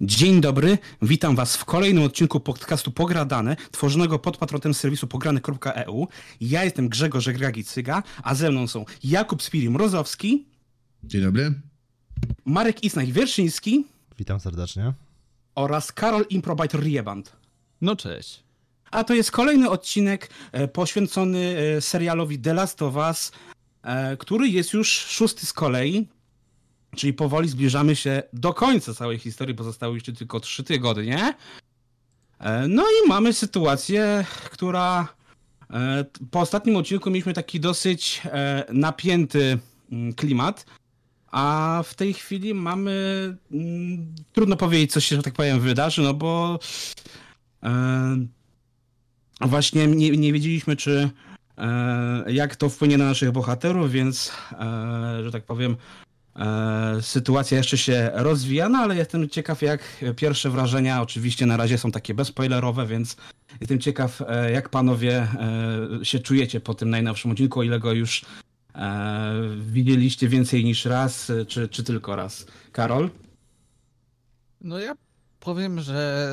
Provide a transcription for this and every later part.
Dzień dobry, witam Was w kolejnym odcinku podcastu Pogradane, tworzonego pod patronem serwisu pograny.eu. Ja jestem Grzegorz Gragicyga, a ze mną są Jakub Spiri-Mrozowski. Dzień dobry. Marek Isnaj-Wierszyński. Witam serdecznie. Oraz Karol Improbite Rieband. No cześć. A to jest kolejny odcinek e, poświęcony e, serialowi The Last of Us, e, który jest już szósty z kolei. Czyli powoli zbliżamy się do końca całej historii, bo zostały jeszcze tylko trzy tygodnie. No i mamy sytuację, która po ostatnim odcinku mieliśmy taki dosyć napięty mm, klimat, a w tej chwili mamy. Mm, trudno powiedzieć, co się, że tak powiem, wydarzy, no bo właśnie nie, nie wiedzieliśmy, czy jak to wpłynie na naszych bohaterów, więc, że tak powiem, E, sytuacja jeszcze się rozwija, no ale jestem ciekaw, jak pierwsze wrażenia, oczywiście na razie są takie bezspoilerowe, więc jestem ciekaw, e, jak panowie e, się czujecie po tym najnowszym odcinku, o ile go już widzieliście więcej niż raz, czy, czy tylko raz. Karol? No ja powiem, że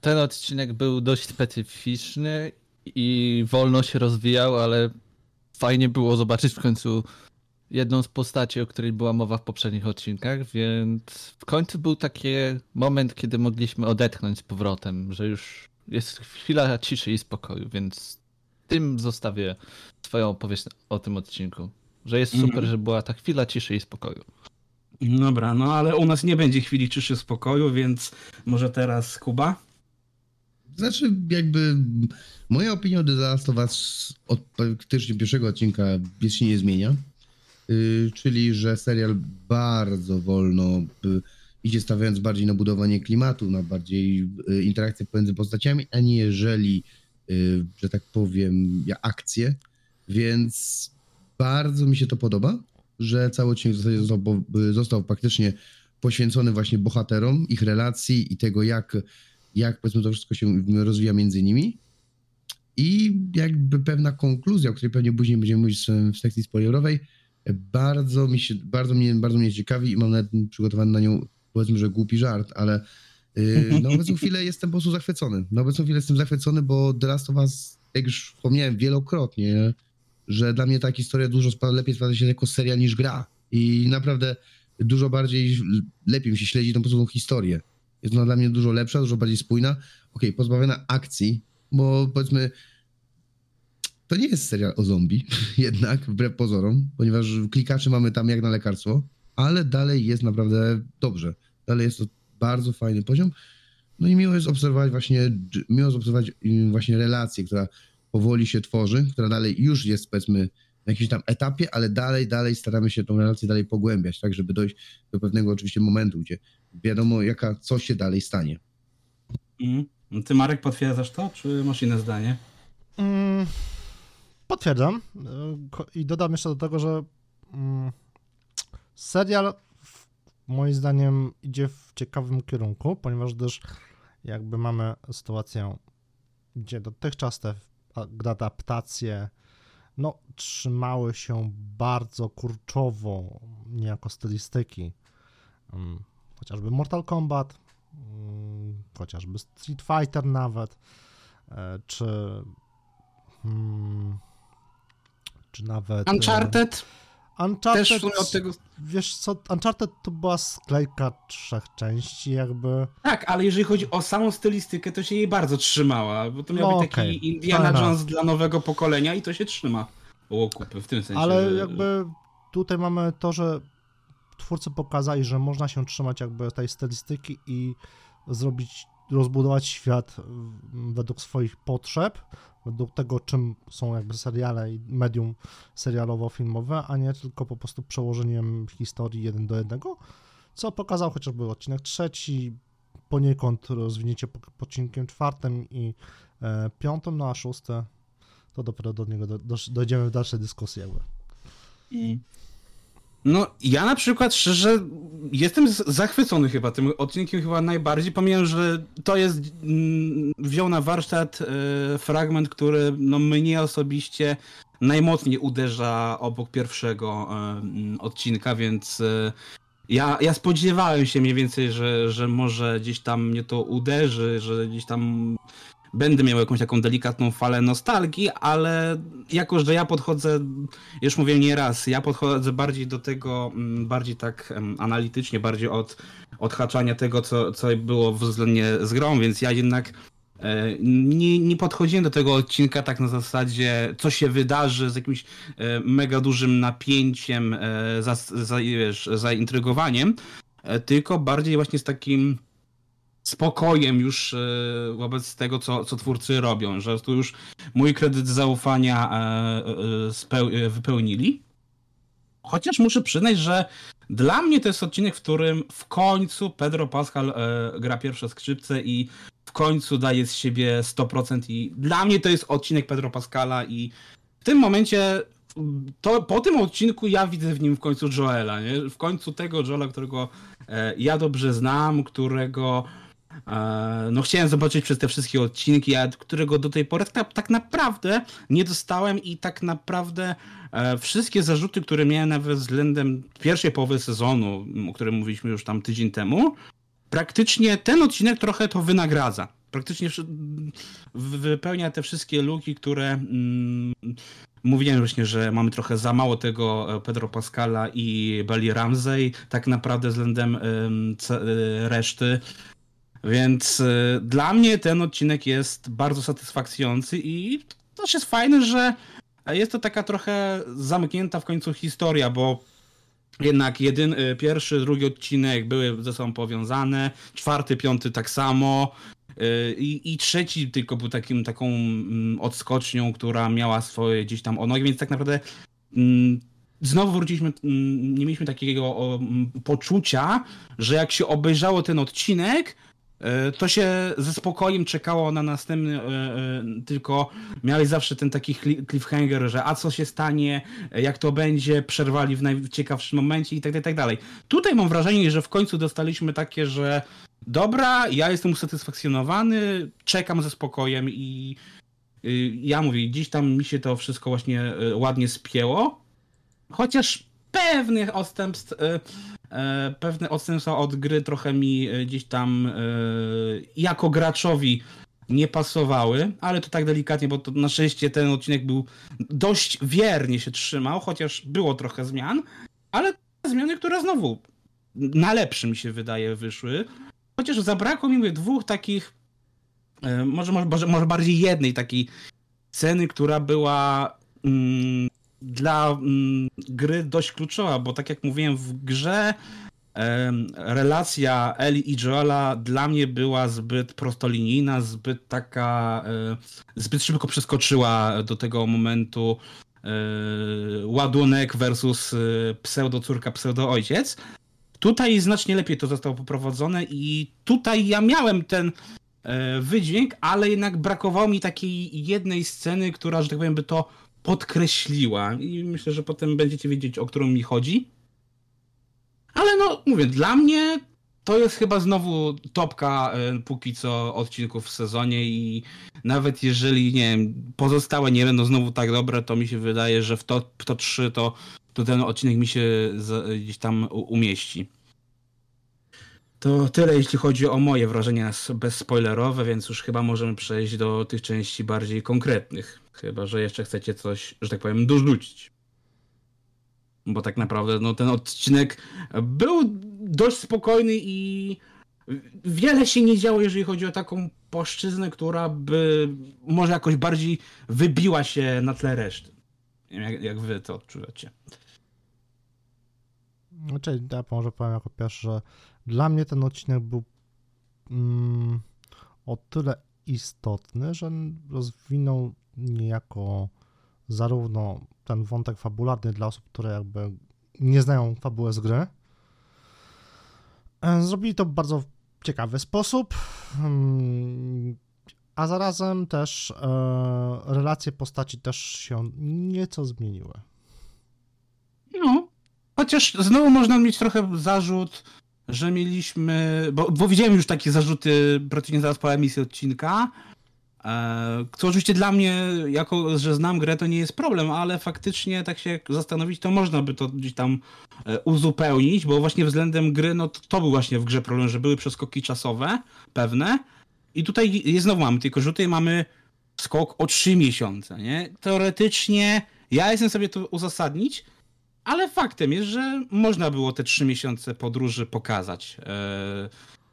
ten odcinek był dość specyficzny i wolno się rozwijał, ale fajnie było zobaczyć w końcu jedną z postaci, o której była mowa w poprzednich odcinkach, więc w końcu był taki moment, kiedy mogliśmy odetchnąć z powrotem, że już jest chwila ciszy i spokoju, więc tym zostawię swoją opowieść o tym odcinku. Że jest super, mm. że była ta chwila ciszy i spokoju. Dobra, no ale u nas nie będzie chwili ciszy i spokoju, więc może teraz Kuba? Znaczy, jakby moja opinia o The Last of Us od praktycznie pierwszego odcinka się nie zmienia. Y, czyli że serial bardzo wolno y, idzie stawiając bardziej na budowanie klimatu, na bardziej y, interakcję pomiędzy postaciami, a nie jeżeli, że tak powiem, ja akcję. Więc bardzo mi się to podoba, że cały odcinek został, został praktycznie poświęcony właśnie bohaterom, ich relacji i tego, jak, jak powiedzmy to wszystko się rozwija między nimi. I jakby pewna konkluzja, o której pewnie później będziemy mówić w sekcji spoilerowej, bardzo mi się, bardzo mnie, bardzo mnie ciekawi i mam nawet przygotowany na nią, powiedzmy, że głupi żart, ale yy, na obecną chwilę jestem po prostu zachwycony. Na obecną chwilę jestem zachwycony, bo The Last of Us, jak już wspomniałem wielokrotnie, że dla mnie ta historia dużo lepiej sprawdza się jako serial niż gra. I naprawdę dużo bardziej, lepiej mi się śledzi tą po historię. Jest ona dla mnie dużo lepsza, dużo bardziej spójna. Okej, okay, pozbawiona akcji, bo powiedzmy to nie jest serial o zombie, jednak, wbrew pozorom, ponieważ klikaczy mamy tam jak na lekarstwo, ale dalej jest naprawdę dobrze. Dalej jest to bardzo fajny poziom. No i miło jest obserwować właśnie, miło jest obserwować właśnie relację, która powoli się tworzy, która dalej już jest powiedzmy na jakimś tam etapie, ale dalej, dalej staramy się tą relację dalej pogłębiać, tak, żeby dojść do pewnego oczywiście momentu, gdzie wiadomo jaka, co się dalej stanie. Mm. Ty Marek potwierdzasz to, czy masz inne zdanie? Mm, Potwierdzam. I dodam jeszcze do tego, że mm, serial moim zdaniem idzie w ciekawym kierunku, ponieważ też jakby mamy sytuację, gdzie dotychczas te adaptacje no, trzymały się bardzo kurczowo, niejako stylistyki. Mm, chociażby Mortal Kombat, mm, chociażby Street Fighter nawet, e, czy czy nawet... E, Uncharted? Uncharted, Też od tego... wiesz co, Uncharted to była sklejka trzech części jakby. Tak, ale jeżeli chodzi o samą stylistykę, to się jej bardzo trzymała, bo to miał no, być taki okay. Indiana Jones dla nowego pokolenia i to się trzyma o kupy w tym sensie. Ale że... jakby tutaj mamy to, że twórcy pokazali, że można się trzymać jakby tej stylistyki i zrobić, rozbudować świat według swoich potrzeb, według tego, czym są jakby seriale i medium serialowo-filmowe, a nie tylko po prostu przełożeniem historii jeden do jednego, co pokazał chociażby odcinek trzeci, poniekąd rozwinięcie po, po odcinkiem czwartym i e, piątym, no a szóste to dopiero do niego do, do, dojdziemy w dalszej dyskusji jakby. I no, ja na przykład szczerze jestem zachwycony chyba tym odcinkiem chyba najbardziej, pomijam, że to jest mm, wziął na warsztat y, fragment, który no mnie osobiście najmocniej uderza obok pierwszego y, odcinka, więc y, Ja, ja spodziewałem się mniej więcej, że, że może gdzieś tam mnie to uderzy, że gdzieś tam będę miał jakąś taką delikatną falę nostalgii, ale jako, że ja podchodzę, już mówię nie raz, ja podchodzę bardziej do tego, mm, bardziej tak analitycznie, bardziej od odhaczania tego, co, co było względnie z grą, więc ja jednak e, nie, nie podchodziłem do tego odcinka tak na zasadzie, co się wydarzy z jakimś e, mega dużym napięciem, e, za, za, wiesz, zaintrygowaniem, tylko bardziej właśnie z takim spokojem już e, wobec tego, co, co twórcy robią, że tu już mój kredyt zaufania e, e, wypełnili. Chociaż muszę przyznać, że dla mnie to jest odcinek, w którym w końcu Pedro Pascal gra pierwsze skrzypce i w końcu daje z siebie 100% i dla mnie to jest odcinek Pedro Pascala i w tym momencie to po tym odcinku ja widzę w nim w końcu Joela, nie? W końcu tego Joela, którego ja dobrze znam, którego no chciałem zobaczyć przez te wszystkie odcinki, którego do tej pory tak, tak naprawdę nie dostałem i tak naprawdę e, wszystkie zarzuty, które miałem nawet względem pierwszej połowy sezonu, o którym mówiliśmy już tam tydzień temu, praktycznie ten odcinek trochę to wynagradza. Praktycznie wypełnia te wszystkie luki, które mm, mówiłem właśnie, że mamy trochę za mało tego e, Pedro Pascala i Belly Ramsey, tak naprawdę względem e, reszty. Więc e, dla mnie ten odcinek jest bardzo satysfakcjonujący i też jest fajne, że jest to taka trochę zamknięta w końcu historia, bo jednak jedyn, y, pierwszy, drugi odcinek były ze sobą powiązane, czwarty, piąty tak samo. y, I, I trzeci tylko był takim, taką mm, odskocznią, która miała swoje gdzieś tam onogi, więc tak naprawdę mm, znowu wróciliśmy, mm, nie mieliśmy takiego poczucia, że jak się obejrzało ten odcinek, y, to się ze spokojem czekało na następny, y, y, tylko miałeś zawsze ten taki cliffhanger, że a co się stanie, jak to będzie, przerwali w najciekawszym momencie i tak dalej, tak dalej. Tutaj mam wrażenie, że w końcu dostaliśmy takie, że dobra, ja jestem usatysfakcjonowany, czekam ze spokojem i y, ja mówię, dziś tam mi się to wszystko właśnie y, ładnie spięło, chociaż pewnych odstępstw, y, pewne odstępstwa od gry trochę mi y, gdzieś tam y, jako graczowi nie pasowały, ale to tak delikatnie, bo to na szczęście ten odcinek był dość wiernie się trzymał, chociaż było trochę zmian, ale zmiany, które znowu na lepszy mi się wydaje wyszły. Chociaż zabrakło mi dwóch takich, e, może, może, może bardziej jednej takiej sceny, która była mm, dla mm, gry dość kluczowa, bo tak jak mówiłem w grze relacja Eli i Joela dla mnie była zbyt prostolinijna, zbyt taka, e, zbyt szybko przeskoczyła do tego momentu e, ładunek versus e, pseudo-córka, pseudo-ojciec. Tutaj znacznie lepiej to zostało poprowadzone i tutaj ja miałem ten wydźwięk, ale jednak brakowało mi takiej jednej sceny, która, że tak powiem, by to podkreśliła. I myślę, że potem będziecie wiedzieć, o którą mi chodzi. Ale no, mówię, dla mnie to jest chyba znowu topka e, póki co odcinków w sezonie i nawet jeżeli, nie wiem, pozostałe nie będą znowu tak dobre, to mi się wydaje, że w to, w to 3 to, to ten odcinek mi się gdzieś tam umieści. To tyle, jeśli chodzi o moje wrażenia bezspoilerowe, więc już chyba możemy przejść do tych części bardziej konkretnych. Chyba, że jeszcze chcecie coś, że tak powiem, dorzucić. Bo tak naprawdę no, ten odcinek był dość spokojny i wiele się nie działo, jeżeli chodzi o taką płaszczyznę, która by może jakoś bardziej wybiła się na tle reszty. Nie wiem, jak, jak wy to odczuwacie. Znaczy, ja może powiem jako pierwszy, że dla mnie ten odcinek był mm, o tyle istotny, że rozwinął niejako zarówno ten wątek fabularny dla osób, które jakby nie znają fabuły z gry. E, Zrobili to w bardzo ciekawy sposób, mm, a zarazem też e, relacje postaci też się nieco zmieniły. No. Chociaż znowu można mieć trochę zarzut, że mieliśmy. Bo, bo widziałem już takie zarzuty praktycznie zaraz po emisji odcinka, Co oczywiście dla mnie, jako że znam grę, to nie jest problem, ale faktycznie tak się zastanowić, to można by to gdzieś tam e, uzupełnić, bo właśnie względem gry, no to, to był właśnie w grze problem, że były przeskoki czasowe pewne i tutaj jest znowu mamy tylko, tutaj mamy skok o 3 miesiące, nie? Teoretycznie ja jestem sobie to uzasadnić, ale faktem jest, że można było te 3 miesiące podróży pokazać, e,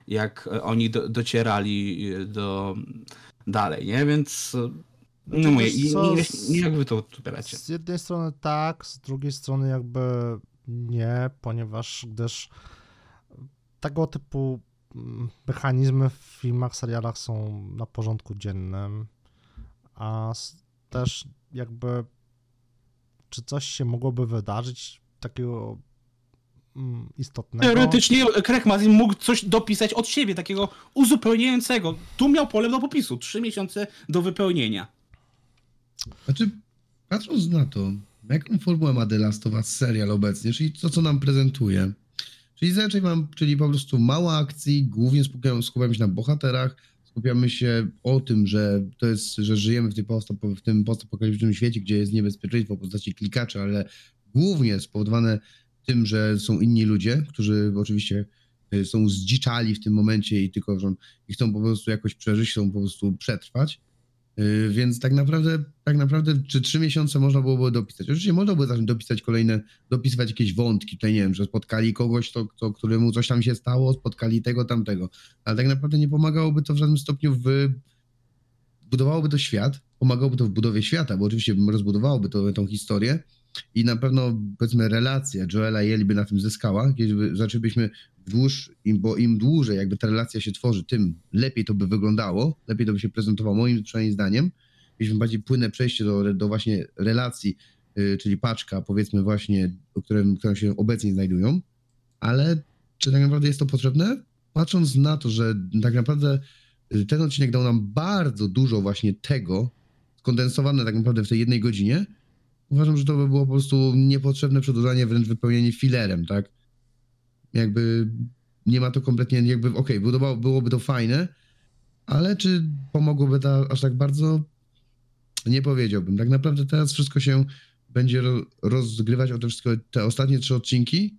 jak oni do, docierali do dalej, nie? Więc e, no mówię, wiesz i- co, nie, z- nie, jak wy to odbieracie? Z jednej strony tak, z drugiej strony jakby nie, ponieważ gdyż tego typu mm, mechanizmy w filmach, serialach są na porządku dziennym, a też jakby czy coś się mogłoby wydarzyć takiego istotnego? Teoretycznie Craig Mazin mógł coś dopisać od siebie, takiego uzupełniającego. Tu miał pole do popisu, 3 miesiące do wypełnienia. Znaczy, patrząc na to, jaką formułę ma The Last of Us serial obecnie, czyli to, co nam prezentuje, czyli zazwyczaj mam, czyli po prostu mało akcji, głównie skupiamy, skupiamy się na bohaterach, skupiamy się o tym, że to jest, że żyjemy w, tej postap, w tym postapokaliptycznym świecie, gdzie jest niebezpieczeństwo w postaci klikaczy, ale głównie spowodowane tym, że są inni ludzie, którzy oczywiście y, są zdziczali w tym momencie i tylko że i chcą po prostu jakoś przeżyć, chcą po prostu przetrwać. Yy, Więc tak naprawdę, tak naprawdę, czy trzy miesiące można byłoby dopisać? Oczywiście można by zacząć dopisać kolejne, dopisywać jakieś wątki, tutaj nie wiem, że spotkali kogoś, to, to, któremu coś tam się stało, spotkali tego, tamtego, ale tak naprawdę nie pomagałoby to w żadnym stopniu w... budowałoby to świat, pomagałoby to w budowie świata, bo oczywiście rozbudowałoby to, tą historię i na pewno, powiedzmy, relacja Joela i Eli by na tym zyskała, kiedy zaczęlibyśmy dłuż, bo im dłużej jakby ta relacja się tworzy, tym lepiej to by wyglądało, lepiej to by się prezentowało, moim przynajmniej zdaniem. Mieliśmy bardziej płynne przejście do, do właśnie relacji, yy, czyli paczka, powiedzmy właśnie, o którym, które się obecnie znajdują, ale czy tak naprawdę jest to potrzebne? Patrząc na to, że tak naprawdę y, ten odcinek dał nam bardzo dużo właśnie tego, skondensowane tak naprawdę w tej jednej godzinie, uważam, że to by było po prostu niepotrzebne przedłużanie, wręcz wypełnienie filerem, tak? Jakby nie ma to kompletnie, jakby okej, okay, byłoby to fajne, ale czy pomogłoby to aż tak bardzo? Nie powiedziałbym. Tak naprawdę teraz wszystko się będzie ro- rozgrywać o te wszystko, te ostatnie trzy odcinki,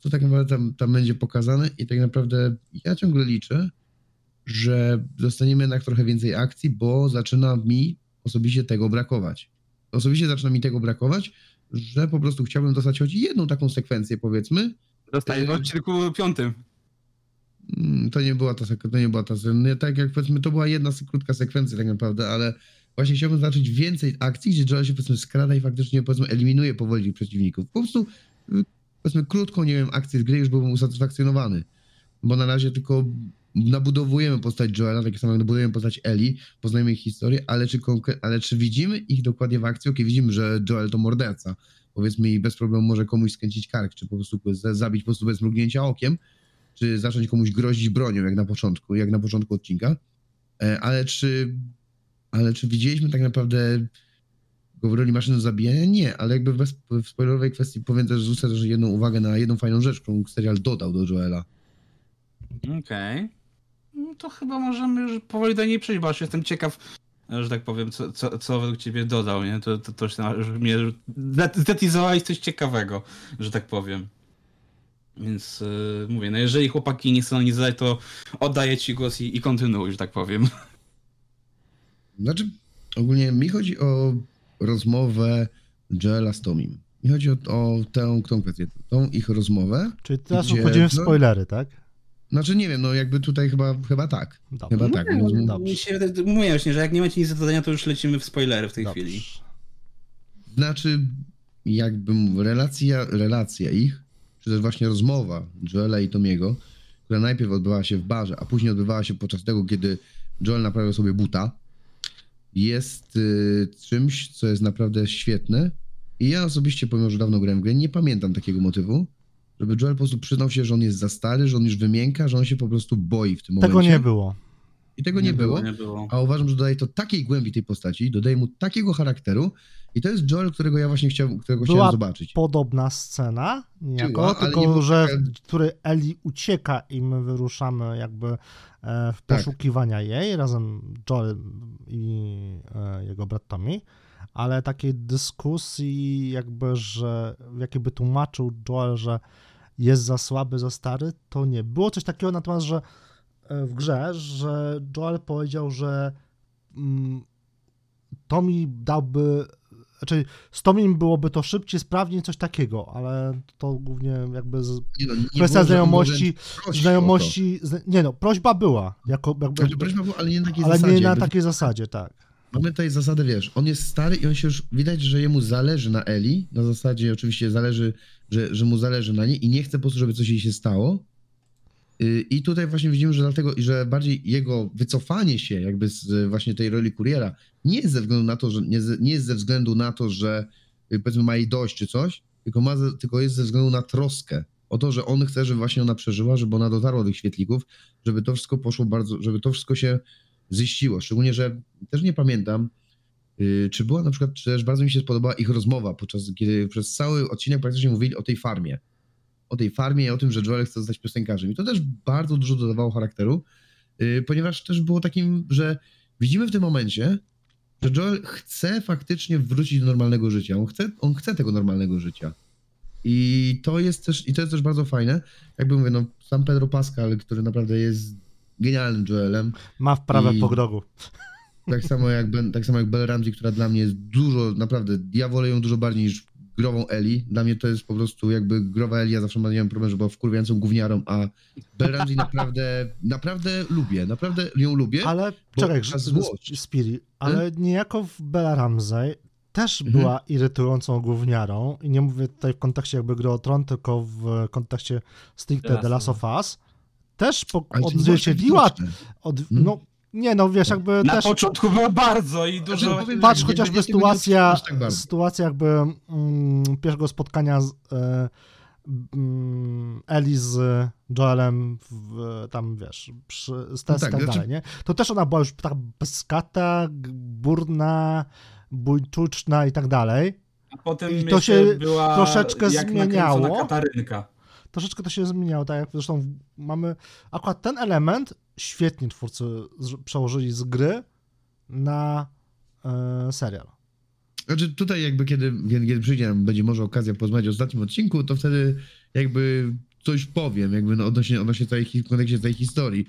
co tak naprawdę tam, tam będzie pokazane i tak naprawdę ja ciągle liczę, że dostaniemy jednak trochę więcej akcji, bo zaczyna mi osobiście tego brakować. Osobiście zaczyna mi tego brakować, że po prostu chciałbym dostać choć jedną taką sekwencję, powiedzmy, Dostajesz w Yy. odcinku piątym. Mm, To nie była ta, sek- to nie była ta, tak jak powiedzmy, to była jedna krótka sekwencja tak naprawdę, ale właśnie chciałbym zobaczyć więcej akcji, gdzie Joel się powiedzmy skrada i faktycznie powiedzmy eliminuje powoli przeciwników. Po prostu y, powiedzmy krótką, nie wiem, akcję z gry już byłbym usatysfakcjonowany, bo na razie tylko nabudowujemy postać Joela, tak samo jak nabudujemy postać Eli, poznajemy ich historię, ale czy, ale czy widzimy ich dokładnie w akcji? Okej, widzimy, że Joel to morderca, powiedzmy i bez problemu może komuś skręcić kark, czy po prostu zabić po prostu bez mrugnięcia okiem, czy zacząć komuś grozić bronią, jak na początku, jak na początku odcinka. E, Ale czy, ale czy widzieliśmy tak naprawdę go w roli maszyny zabijania? Nie, ale jakby bez, w spoilerowej kwestii powiem też, też jedną uwagę na jedną fajną rzecz, którą serial dodał do Joela. Okej. No to chyba możemy już powoli do niej przejść, bo aż jestem ciekaw, że tak powiem, co, co, co według ciebie dodał, nie? To, to, to się na- że mnie zdetizowałeś coś ciekawego, że tak powiem. Więc yy, mówię, no jeżeli chłopaki nie chcą nic zadać, to oddaję ci głos i, i kontynuuj, że tak powiem. Znaczy, ogólnie mi chodzi o rozmowę Joela z Tomim. Mi chodzi o, o tę, tą kwestię, tą ich rozmowę. Czyli teraz Gdzie- wchodzimy w spoilery, tak? Znaczy, nie wiem, no jakby tutaj chyba, chyba tak. Dobrze. Chyba tak. No, No, Dobrze. się, mówię właśnie, że jak nie macie nic do dodania, to już lecimy w spoilery w tej Dobrze. chwili. Znaczy, jakbym relacja, relacja ich, czy też właśnie rozmowa Joela i Tomiego, która najpierw odbywała się w barze, a później odbywała się podczas tego, kiedy Joel naprawiał sobie buta, jest y, czymś, co jest naprawdę świetne. I ja osobiście, pomimo że dawno grałem w grę, nie pamiętam takiego motywu, żeby Joel po prostu przyznał się, że on jest za stary, że on już wymięka, że on się po prostu boi w tym momencie. Tego nie było. I tego nie, było. Nie było. A uważam, że dodaje to takiej głębi tej postaci, dodaje mu takiego charakteru i to jest Joel, którego ja właśnie chciał, którego Była chciałem zobaczyć. Podobna scena, niejako, Była, tylko nie że taka- w której Eli ucieka i my wyruszamy jakby e, w Tak. poszukiwania jej, razem Joel i e, jego brat Tommy, ale takiej dyskusji jakby, że jakby tłumaczył Joel, że jest za słaby, za stary, to nie. Było coś takiego natomiast, że e, w grze, że Joel powiedział, że mm, Tommy dałby, znaczy z Tomim byłoby to szybciej, sprawniej, coś takiego, ale to głównie jakby z, Nie no, nie kwestia było, znajomości, znajomości, nie no, prośba była, jako, jakby, Znaczy, prośba była, ale nie na takiej ale zasadzie. nie na takiej zasadzie, tak. Mamy tutaj zasadę, wiesz, on jest stary i on się już, widać, że jemu zależy na Eli, na zasadzie oczywiście zależy, że, że mu zależy na niej i nie chce po prostu, żeby coś jej się stało. Yy, I tutaj właśnie widzimy, że dlatego, że bardziej jego wycofanie się jakby z y, właśnie tej roli kuriera nie jest ze względu na to, że nie, nie jest ze względu na to, że y, powiedzmy ma jej dość czy coś, tylko, ma, tylko jest ze względu na troskę o to, że on chce, żeby właśnie ona przeżyła, żeby ona dotarła do tych świetlików, żeby to wszystko poszło bardzo, żeby to wszystko się ziściło. Szczególnie, że też nie pamiętam, yy, czy była na przykład, czy też bardzo mi się spodobała ich rozmowa, podczas kiedy przez cały odcinek praktycznie mówili o tej farmie. O tej farmie i o tym, że Joel chce zostać piosenkarzem. I to też bardzo dużo dodawało charakteru, yy, ponieważ też było takim, że widzimy w tym momencie, że Joel chce faktycznie wrócić do normalnego życia. On chce, on chce tego normalnego życia. I to jest też, i to jest też bardzo fajne. Jakby mówię, no, sam Pedro Pascal, który naprawdę jest genialnym Joelem, Ma wprawę I- po grogu. tak samo jak, Ben, tak samo jak Belle Ramsey, która dla mnie jest dużo, naprawdę, ja wolę ją dużo bardziej niż grową Eli. Dla mnie to jest po prostu jakby growa Eli, ja zawsze miałem problem, że była wkurwiającą gówniarą, a Belle Ramsey naprawdę, naprawdę lubię, naprawdę ją lubię. Ale czekaj, złość. Spiri, ale niejako w Bella Ramsey też Mhm. była irytującą gówniarą i nie mówię tutaj w kontekście jakby gry o tron, tylko w kontekście stricte The Last of Us. Też po, odzwierciedliła, od, Mhm. no nie no wiesz jakby Na też początku było bardzo i dużo... Znaczy, powiem patrz tak, chociażby sytuacja, tak sytuacja jakby mm, pierwszego spotkania z e, mm, Eli z Joelem w, tam wiesz, przy, z test tak, i tak znaczy- dalej, nie? To też ona była już tak bezkata, g- burna, bójczuczna i tak dalej. A potem I to się była troszeczkę jak zmieniało. Katarynka. Troszeczkę to się zmieniało, tak jak zresztą mamy akurat ten element świetnie twórcy przełożyli z gry na e, serial. Znaczy tutaj jakby kiedy, kiedy, kiedy przyjdzie nam, będzie może okazja porozmawiać o ostatnim odcinku, to wtedy jakby coś powiem, jakby no odnośnie, odnośnie całej, hi- w kontekście tej historii.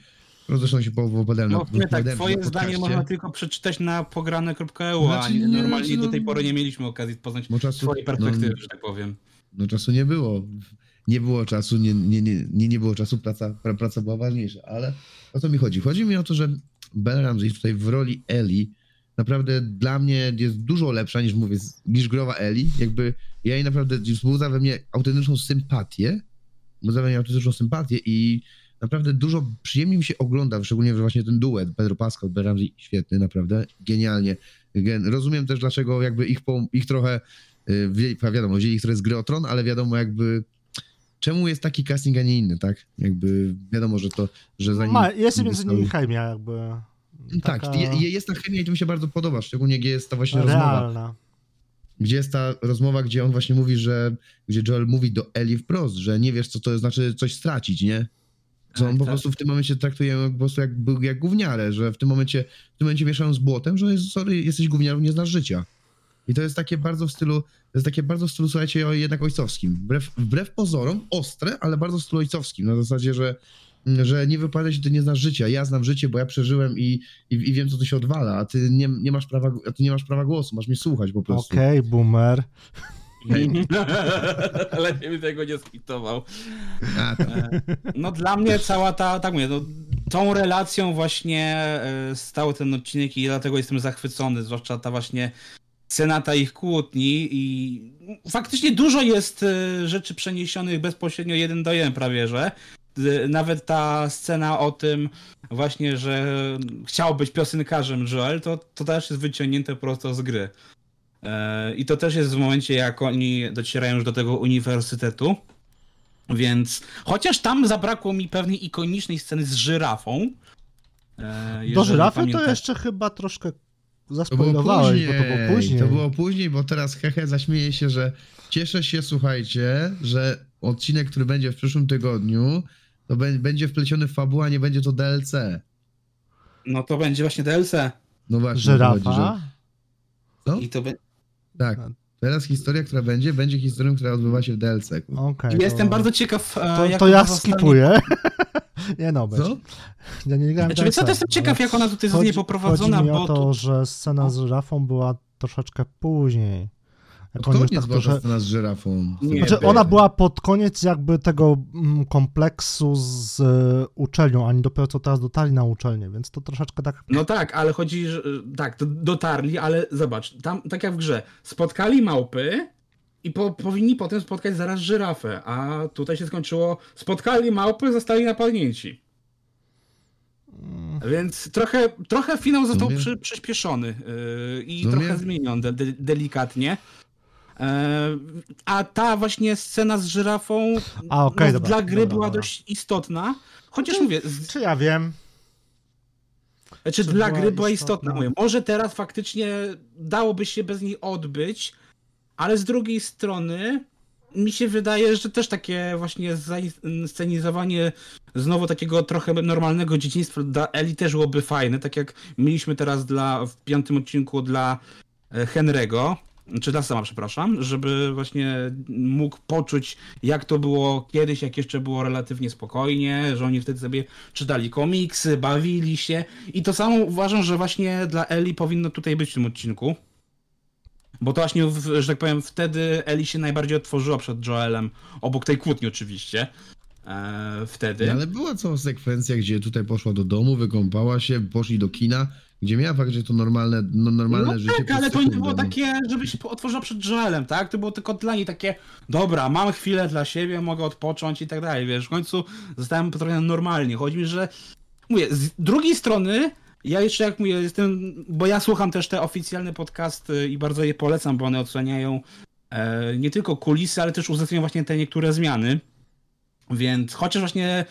No zresztą się opowiadałem No na, tak, twoje zdanie można tylko przeczytać na pograne.eu, a Znaczy, nie, nie, normalnie znaczy, do no- tej pory nie mieliśmy okazji poznać Bo czasu, twojej perspektywy, no, że tak powiem. no czasu nie było. Nie było czasu, nie, nie, nie, nie, było czasu, praca, pra, praca była ważniejsza, ale o co mi chodzi? Chodzi mi o to, że Belle Ramsey tutaj w roli Eli naprawdę dla mnie jest dużo lepsza niż mówię, niż growa Eli. Jakby ja jej naprawdę wzbudza we mnie autentyczną sympatię, wzbudza we mnie autentyczną sympatię i naprawdę dużo przyjemniej mi się ogląda, szczególnie właśnie ten duet Pedro Pascal, Belle Ramsey, świetny, naprawdę, genialnie. Gen- Rozumiem też, dlaczego jakby ich, ich trochę, y, wiadomo, wzięli ich trochę z gry o Tron, ale wiadomo jakby czemu jest taki casting, a nie inny, tak? Jakby wiadomo, że to, że za nim... Ma, jest między nimi chemia jakby. Tak, taka je- jest ta chemia i to mi się bardzo podoba, szczególnie gdzie jest ta właśnie rozmowa, realna. gdzie jest ta rozmowa, gdzie on właśnie mówi, że, gdzie Joel mówi do Eli wprost, że nie wiesz, co to znaczy coś stracić, nie? Że on Tak, po tak. prostu w tym momencie traktuje ją po prostu jak, jak gówniarę, że w tym momencie, w tym momencie mieszają z błotem, że sorry, jesteś gówniarą, nie znasz życia. I to jest takie bardzo w stylu, to jest takie bardzo w stylu, słuchajcie, jednak ojcowskim. Wbrew, wbrew pozorom, ostre, ale bardzo w stylu ojcowskim. Na zasadzie, że, że nie wypowiadaj się, ty nie znasz życia. Ja znam życie, bo ja przeżyłem i, i, i wiem, co tu się odwala, a ty nie, nie masz prawa, a ty nie masz prawa głosu, masz mnie słuchać po prostu. Okej, boomer. Lepiej bym tego nie skitował. Tak. No dla mnie cała ta, tak mówię, no, tą relacją właśnie e, stał ten odcinek i dlatego jestem zachwycony, zwłaszcza ta właśnie scena ta ich kłótni i faktycznie dużo jest e, rzeczy przeniesionych bezpośrednio jeden do jeden prawie, że E, nawet ta scena o tym właśnie, że chciał być piosenkarzem Joel, to, to też jest wyciągnięte prosto z gry. E, I to też jest w momencie, jak oni docierają już do tego uniwersytetu. Więc chociaż tam zabrakło mi pewnej ikonicznej sceny z żyrafą, Do żyrafy to jeszcze chyba troszkę To było zaspoilowałeś, później. bo to było później. To było później, bo teraz hehe zaśmieję się, że cieszę się, słuchajcie, że odcinek, który będzie w przyszłym tygodniu, to bę- będzie wpleciony w fabułę, a nie będzie to DLC. No to będzie właśnie DLC. No właśnie. to chodzi, Żyrafa? że- Co? I to be... Tak. Teraz historia, która będzie, będzie historią, która odbywa się w DLC. Okej. Jestem to, bardzo ciekaw, e, To, jak to ja zostanie- skipuję. nie no. Co? Ja nie grałem Znaczy, co, to jestem ciekaw, ale jak ona tutaj chodzi- zostanie poprowadzona, chodzi mi bo o to, tu- że scena z żyrafą była troszeczkę później. Jak Pod koniec tak była trochę... scena z żyrafą. Nie, Znaczy, ona była pod koniec jakby tego mm, kompleksu z e, uczelnią, a nie dopiero co teraz dotarli na uczelnię, więc to troszeczkę tak... No tak, ale chodzi, że tak, to dotarli, ale zobacz, tam tak jak w grze, spotkali małpy i po, powinni potem spotkać zaraz żyrafę, a tutaj się skończyło, spotkali małpy, zostali napadnięci. mm, Więc trochę, trochę finał został przy, przyspieszony yy, i w sumie- trochę zmieniony de, de, delikatnie. E, a ta właśnie scena z żyrafą A, okej, no, dobra, dla gry dobra, była dobra. dość istotna. Chociaż mówię, z, Czy ja wiem? Znaczy Czy dla była gry była istotna? istotna. Mówię, może teraz faktycznie dałoby się bez niej odbyć, ale z drugiej strony mi się wydaje, że też takie właśnie scenizowanie znowu takiego trochę normalnego dzieciństwa dla Eli też byłoby fajne, tak jak mieliśmy teraz dla, w piątym odcinku dla e, Henry'ego, czy dla sama, przepraszam, żeby właśnie mógł poczuć, jak to było kiedyś, jak jeszcze było relatywnie spokojnie, że oni wtedy sobie czytali komiksy, bawili się. I to samo uważam, że właśnie dla Eli powinno tutaj być w tym odcinku. Bo to właśnie, że tak powiem, wtedy Eli się najbardziej otworzyła przed Joelem, obok tej kłótni oczywiście. E, wtedy. No, ale była cała sekwencja, gdzie tutaj poszła do domu, wykąpała się, poszli do kina, gdzie miała fakt, że to normalne, no, normalne no życie. tak, ale to nie było no. takie, żeby się otworzyła przed Joelem, tak? To było tylko dla niej takie, dobra, mam chwilę dla siebie, mogę odpocząć i tak dalej, wiesz, w końcu zostałem trochę normalnie. Chodzi mi, że mówię, z drugiej strony, ja jeszcze jak mówię, jestem, bo ja słucham też te oficjalne podcasty i bardzo je polecam, bo one oceniają e, nie tylko kulisy, ale też uzasadniają właśnie te niektóre zmiany. Więc chociaż właśnie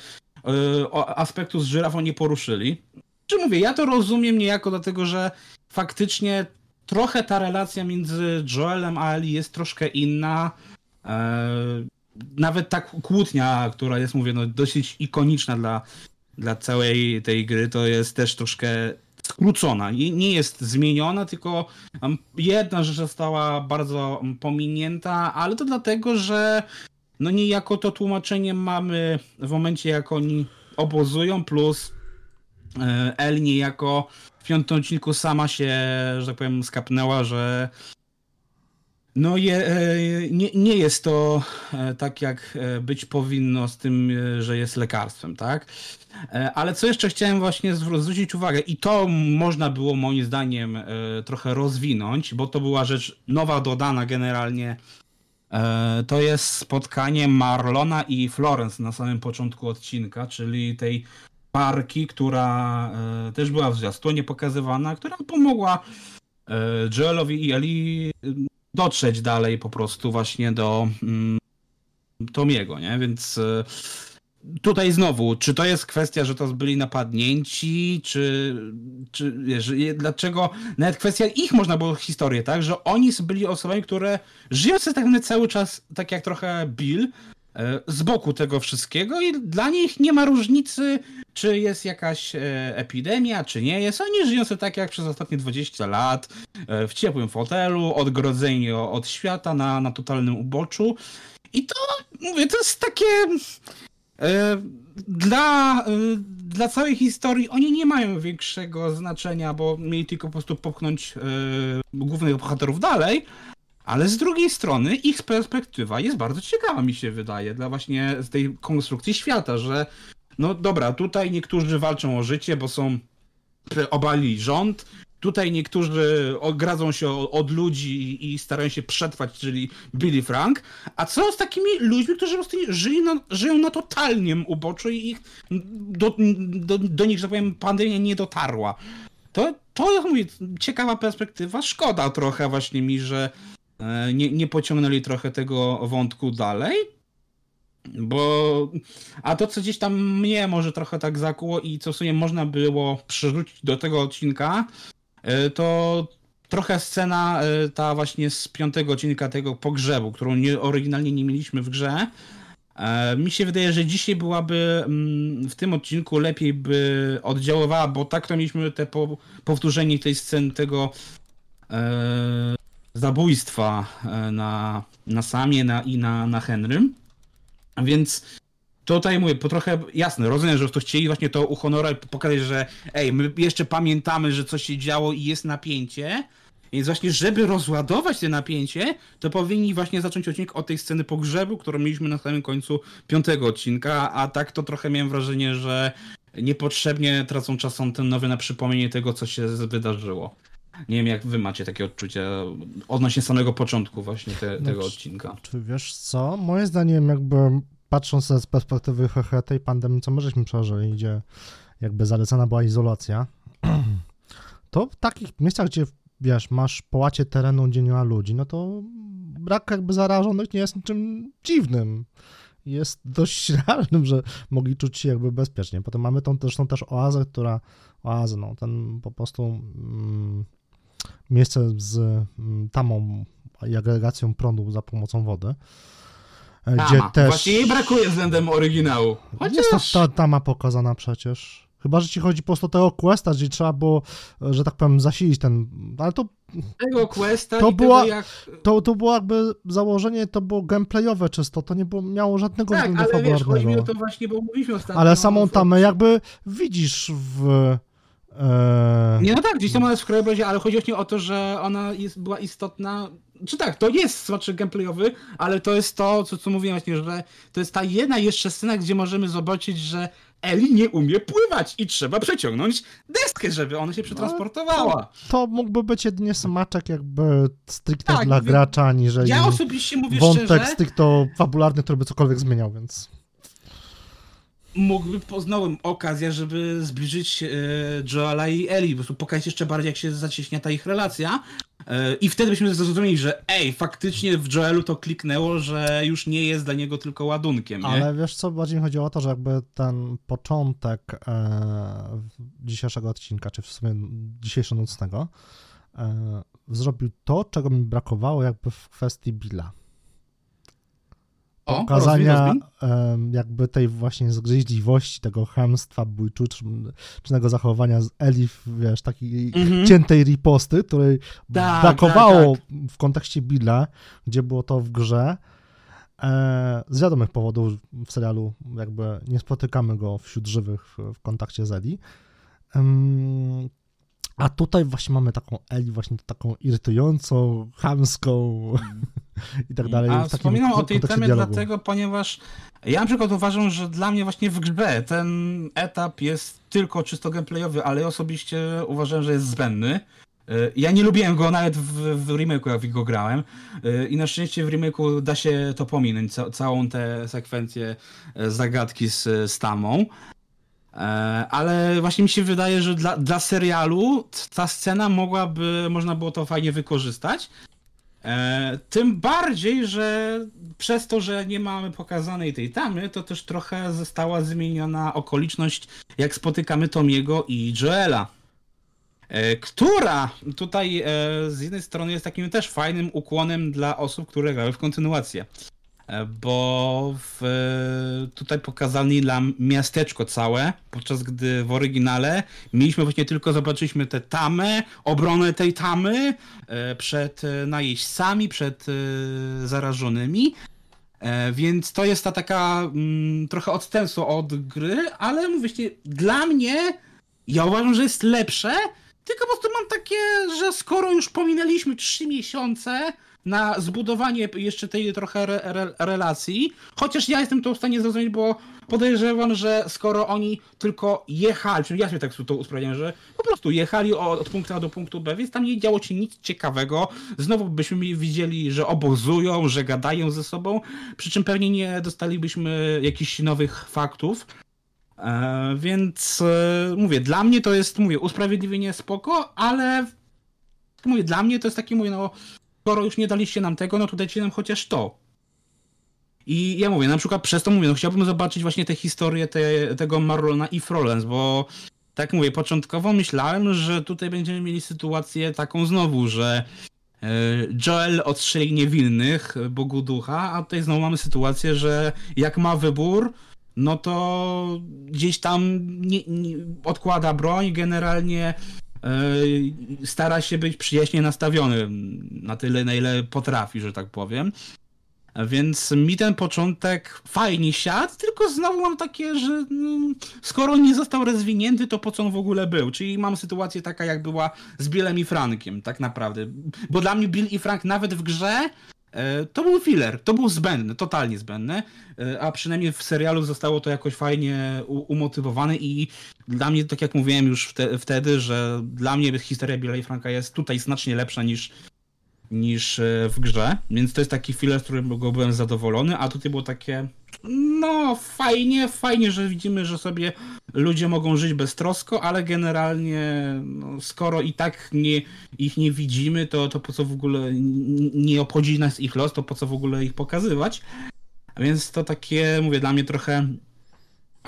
e, aspektu z żyrafą nie poruszyli. Czy mówię, ja to rozumiem niejako dlatego, że faktycznie trochę ta relacja między Joelem a Eli jest troszkę inna. E, nawet ta kłótnia, która jest, mówię, no, dosyć ikoniczna dla, dla całej tej gry, to jest też troszkę skrócona. Nie, jest zmieniona, tylko jedna rzecz została bardzo pominięta, ale to dlatego, że no niejako to tłumaczenie mamy w momencie, jak oni obozują, plus e, El niejako w piątym odcinku sama się, że tak powiem, skapnęła, że no je, e, nie, nie jest to e, tak, jak e, być powinno z tym, że jest lekarstwem, tak? Ale co jeszcze chciałem właśnie zwró- zwrócić uwagę i to można było moim zdaniem trochę rozwinąć, bo to była rzecz nowa, dodana generalnie. To jest spotkanie Marlona i Florence na samym początku odcinka, czyli tej parki, która też była w zwiastunie pokazywana, która pomogła Joelowi i Eli dotrzeć dalej po prostu właśnie do mm, Tomiego, nie? Więc e, tutaj znowu, czy to jest kwestia, że to byli napadnięci, czy, czy wiesz, dlaczego, nawet kwestia ich można było historię, tak, że oni byli osobami, które żyją sobie tak cały czas, tak jak trochę Bill, z boku tego wszystkiego i dla nich nie ma różnicy, czy jest jakaś e, epidemia, czy nie jest. Oni żyją sobie tak jak przez ostatnie 20 lat, e, w ciepłym fotelu, odgrodzeni od świata na, na totalnym uboczu. I to, mówię, to jest takie... E, Dla, e, dla całej historii oni nie mają większego znaczenia, bo mieli tylko po prostu popchnąć e, głównych bohaterów dalej, ale z drugiej strony ich perspektywa jest bardzo ciekawa, mi się wydaje, dla właśnie z tej konstrukcji świata, że no dobra, tutaj niektórzy walczą o życie, bo są obalili rząd, tutaj niektórzy ogradzą się od ludzi i starają się przetrwać, czyli Billy Frank, a co z takimi ludźmi, którzy po prostu żyją na, żyją na totalnym uboczu i ich do, do, do nich, że tak powiem, pandemia nie dotarła. To, to mówię, ciekawa perspektywa. Szkoda trochę właśnie mi, że nie, nie pociągnęli trochę tego wątku dalej. Bo, a to, co gdzieś tam mnie może trochę tak zakuło i co w sumie można było przerzucić do tego odcinka, e, to trochę scena e, ta właśnie z piątego odcinka tego pogrzebu, którą nie, oryginalnie nie mieliśmy w grze. E, Mi się wydaje, że dzisiaj byłaby mm, w tym odcinku lepiej by oddziaływała, bo tak to mieliśmy te po, powtórzenie tej sceny tego e, zabójstwa e, na, na Samie na, i na, na Henrym. Więc tutaj mówię, po trochę jasne, rozumiem, że to chcieli właśnie to uhonorować, pokazać, że ej, my jeszcze pamiętamy, że coś się działo i jest napięcie. Więc właśnie, żeby rozładować te napięcie, to powinni właśnie zacząć odcinek od tej sceny pogrzebu, którą mieliśmy na samym końcu piątego odcinka, a tak to trochę miałem wrażenie, że niepotrzebnie tracą czas ten nowy na przypomnienie tego, co się wydarzyło. Nie wiem, jak wy macie takie odczucia odnośnie samego początku właśnie te, tego czy- odcinka. Czy wiesz co? Moim zdaniem jakby patrząc z perspektywy tej pandemii, co my żeśmy przeżyli, gdzie jakby zalecana była izolacja, to w takich miejscach, gdzie wiesz, masz połacie terenu, gdzie nie ma ludzi, no to brak jakby zarażonych nie jest niczym dziwnym. Jest dość realnym, że mogli czuć się jakby bezpiecznie. Potem mamy tą zresztą też oazę, która, oazę, no, ten po prostu mm, miejsce z mm, tamą i agregacją prądu za pomocą wody. e, Gdzie Tama. też Właśnie jej brakuje względem oryginału. jest Chociaż... ta, ta tama pokazana przecież. Chyba, że ci chodzi po prostu o tego questa, gdzie trzeba było, że tak powiem, zasilić ten. Ale to, tego questa To i była- tego jak... to, to było jakby założenie, to było gameplayowe czysto, to nie było, miało żadnego Tak, względu ale wiesz, chodzi mi o to właśnie, bo mówiliśmy ostatnio... Ale samą tamę jakby widzisz w. E, Nie, no tak, gdzieś tam ona jest w krajobrazie, ale chodzi właśnie o to, że ona jest, była istotna. Czy tak, to jest znaczy gameplayowy, ale to jest to, co, co mówiłem właśnie, że to jest ta jedna jeszcze scena, gdzie możemy zobaczyć, że Eli nie umie pływać i trzeba przeciągnąć deskę, żeby ona się przetransportowała. to mógłby być jedynie smaczek jakby stricte Tak, dla gracza, aniżeli Ja osobiście mówię wątek szczerze, stricto fabularny, który by cokolwiek zmieniał, więc. Mógłby poznałem okazję, żeby zbliżyć e, Joela i Eli, po prostu pokazać jeszcze bardziej, jak się zacieśnia ta ich relacja. E, I wtedy byśmy zrozumieli, że ej, faktycznie w Joelu to kliknęło, że już nie jest dla niego tylko ładunkiem, nie? Ale wiesz co, bardziej mi chodziło o to, że jakby ten początek e, dzisiejszego odcinka, czy w sumie dzisiejszego nocnego, e, zrobił to, czego mi brakowało jakby w kwestii Billa. O, Pokazania jakby tej właśnie zgryźliwości, tego chamstwa, bójczucznego zachowania z Elif, wiesz, takiej Mhm. ciętej riposty, której Tak, brakowało tak, w kontekście Billa, gdzie było to w grze. E, z wiadomych powodów w serialu jakby nie spotykamy go wśród żywych w, kontakcie z Eli. A tutaj właśnie mamy taką Eli właśnie taką irytującą, chamską i tak dalej. A wspominam o tej temie dialogu. dlatego, ponieważ ja na przykład uważam, że dla mnie właśnie w grze ten etap jest tylko czysto gameplayowy, ale ja osobiście uważam, że jest zbędny. Y, Ja nie lubiłem go nawet w, w remake'u, jak go grałem. Y, I na szczęście w remake'u da się to pominąć, ca całą tę sekwencję e, zagadki z, z Tamą. Ale właśnie mi się wydaje, że dla, dla serialu ta scena mogłaby, można było to fajnie wykorzystać. E, tym bardziej, że przez to, że nie mamy pokazanej tej tamy, to też trochę została zmieniona okoliczność, jak spotykamy Tomiego i Joela. E, która tutaj e, z jednej strony jest takim też fajnym ukłonem dla osób, które grały w kontynuację. E, Bo w, e, tutaj pokazali nam miasteczko całe, podczas gdy w oryginale mieliśmy właśnie tylko, zobaczyliśmy tę tamę, obronę tej tamy e, przed najeźdźcami, przed zarażonymi. Więc to jest ta taka mm, trochę odstępstwo od gry, ale mówię, dla mnie ja uważam, że jest lepsze, tylko po prostu mam takie, że skoro już pominęliśmy 3 miesiące na zbudowanie jeszcze tej trochę re, re, relacji, chociaż ja jestem to w stanie zrozumieć, bo podejrzewam, że skoro oni tylko jechali, czyli ja sobie tak to usprawiedliwiam, że po prostu jechali od, punktu A do punktu B, więc tam nie działo się nic ciekawego, znowu byśmy widzieli, że obozują, że gadają ze sobą, przy czym pewnie nie dostalibyśmy jakichś nowych faktów, E, więc e, mówię, dla mnie to jest, mówię, usprawiedliwienie spoko, ale mówię, dla mnie to jest takie, mówię, no skoro już nie daliście nam tego, no to dajcie nam chociaż to. I ja mówię, na przykład przez to mówię, no chciałbym zobaczyć właśnie tę historię te, tego Marlona i Frolens, bo tak mówię, początkowo myślałem, że tutaj będziemy mieli sytuację taką znowu, że e, Joel odstrzeli niewinnych, Bogu ducha, a tutaj znowu mamy sytuację, że jak ma wybór, no to gdzieś tam nie, nie, odkłada broń, generalnie stara się być przyjaźnie nastawiony na tyle, na ile potrafi, że tak powiem. Więc mi ten początek fajnie siadł, tylko znowu mam takie, że mm, skoro nie został rozwinięty, to po co on w ogóle był? Czyli mam sytuację taka, jak była z Billem i Frankiem, tak naprawdę. Bo dla mnie Bill i Frank nawet w grze e, to był filler, to był zbędny, totalnie zbędny, e, a przynajmniej w serialu zostało to jakoś fajnie umotywowane i dla mnie, tak jak mówiłem już wte- wtedy, że dla mnie historia Billa i Franka jest tutaj znacznie lepsza niż niż e, w grze, więc to jest taki filler, z którego byłem zadowolony, a tutaj było takie no fajnie, fajnie, że widzimy, że sobie ludzie mogą żyć beztrosko, ale generalnie no, skoro i tak nie, ich nie widzimy, to, to po co w ogóle nie obchodzi nas ich los, to po co w ogóle ich pokazywać. Więc to takie, mówię, dla mnie trochę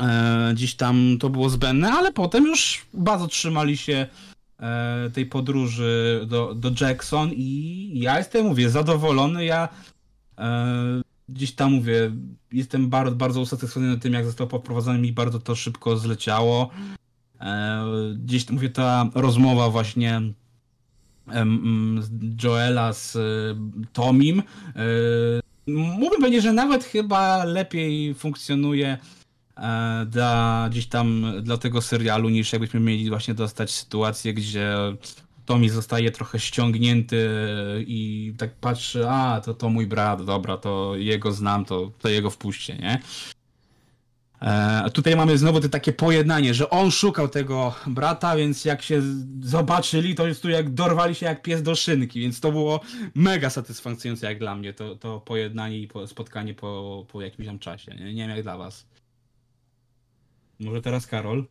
e, gdzieś tam to było zbędne, ale potem już bardzo trzymali się tej podróży do, do Jackson i ja jestem, mówię, zadowolony. Ja e, gdzieś tam mówię, jestem bardzo, bardzo usatysfakcjonowany tym, jak został poprowadzony mi bardzo to szybko zleciało. E, gdzieś tam, mówię, ta rozmowa właśnie mm, Joela z e, Tomim. E, mógłbym powiedzieć, że nawet chyba lepiej funkcjonuje e, dla gdzieś tam dla tego serialu, niż jakbyśmy mieli właśnie dostać sytuację, gdzie Tommy zostaje trochę ściągnięty i tak patrzy, a to, to mój brat, dobra, to jego znam, to, to jego wpuśćcie, nie? E, tutaj mamy znowu te takie pojednanie, że on szukał tego brata, więc jak się zobaczyli, to jest tu jak dorwali się jak pies do szynki, więc to było mega satysfakcjonujące jak dla mnie, to, to pojednanie i po, spotkanie po, po jakimś tam czasie. Nie? nie wiem jak dla was. Może teraz Karol?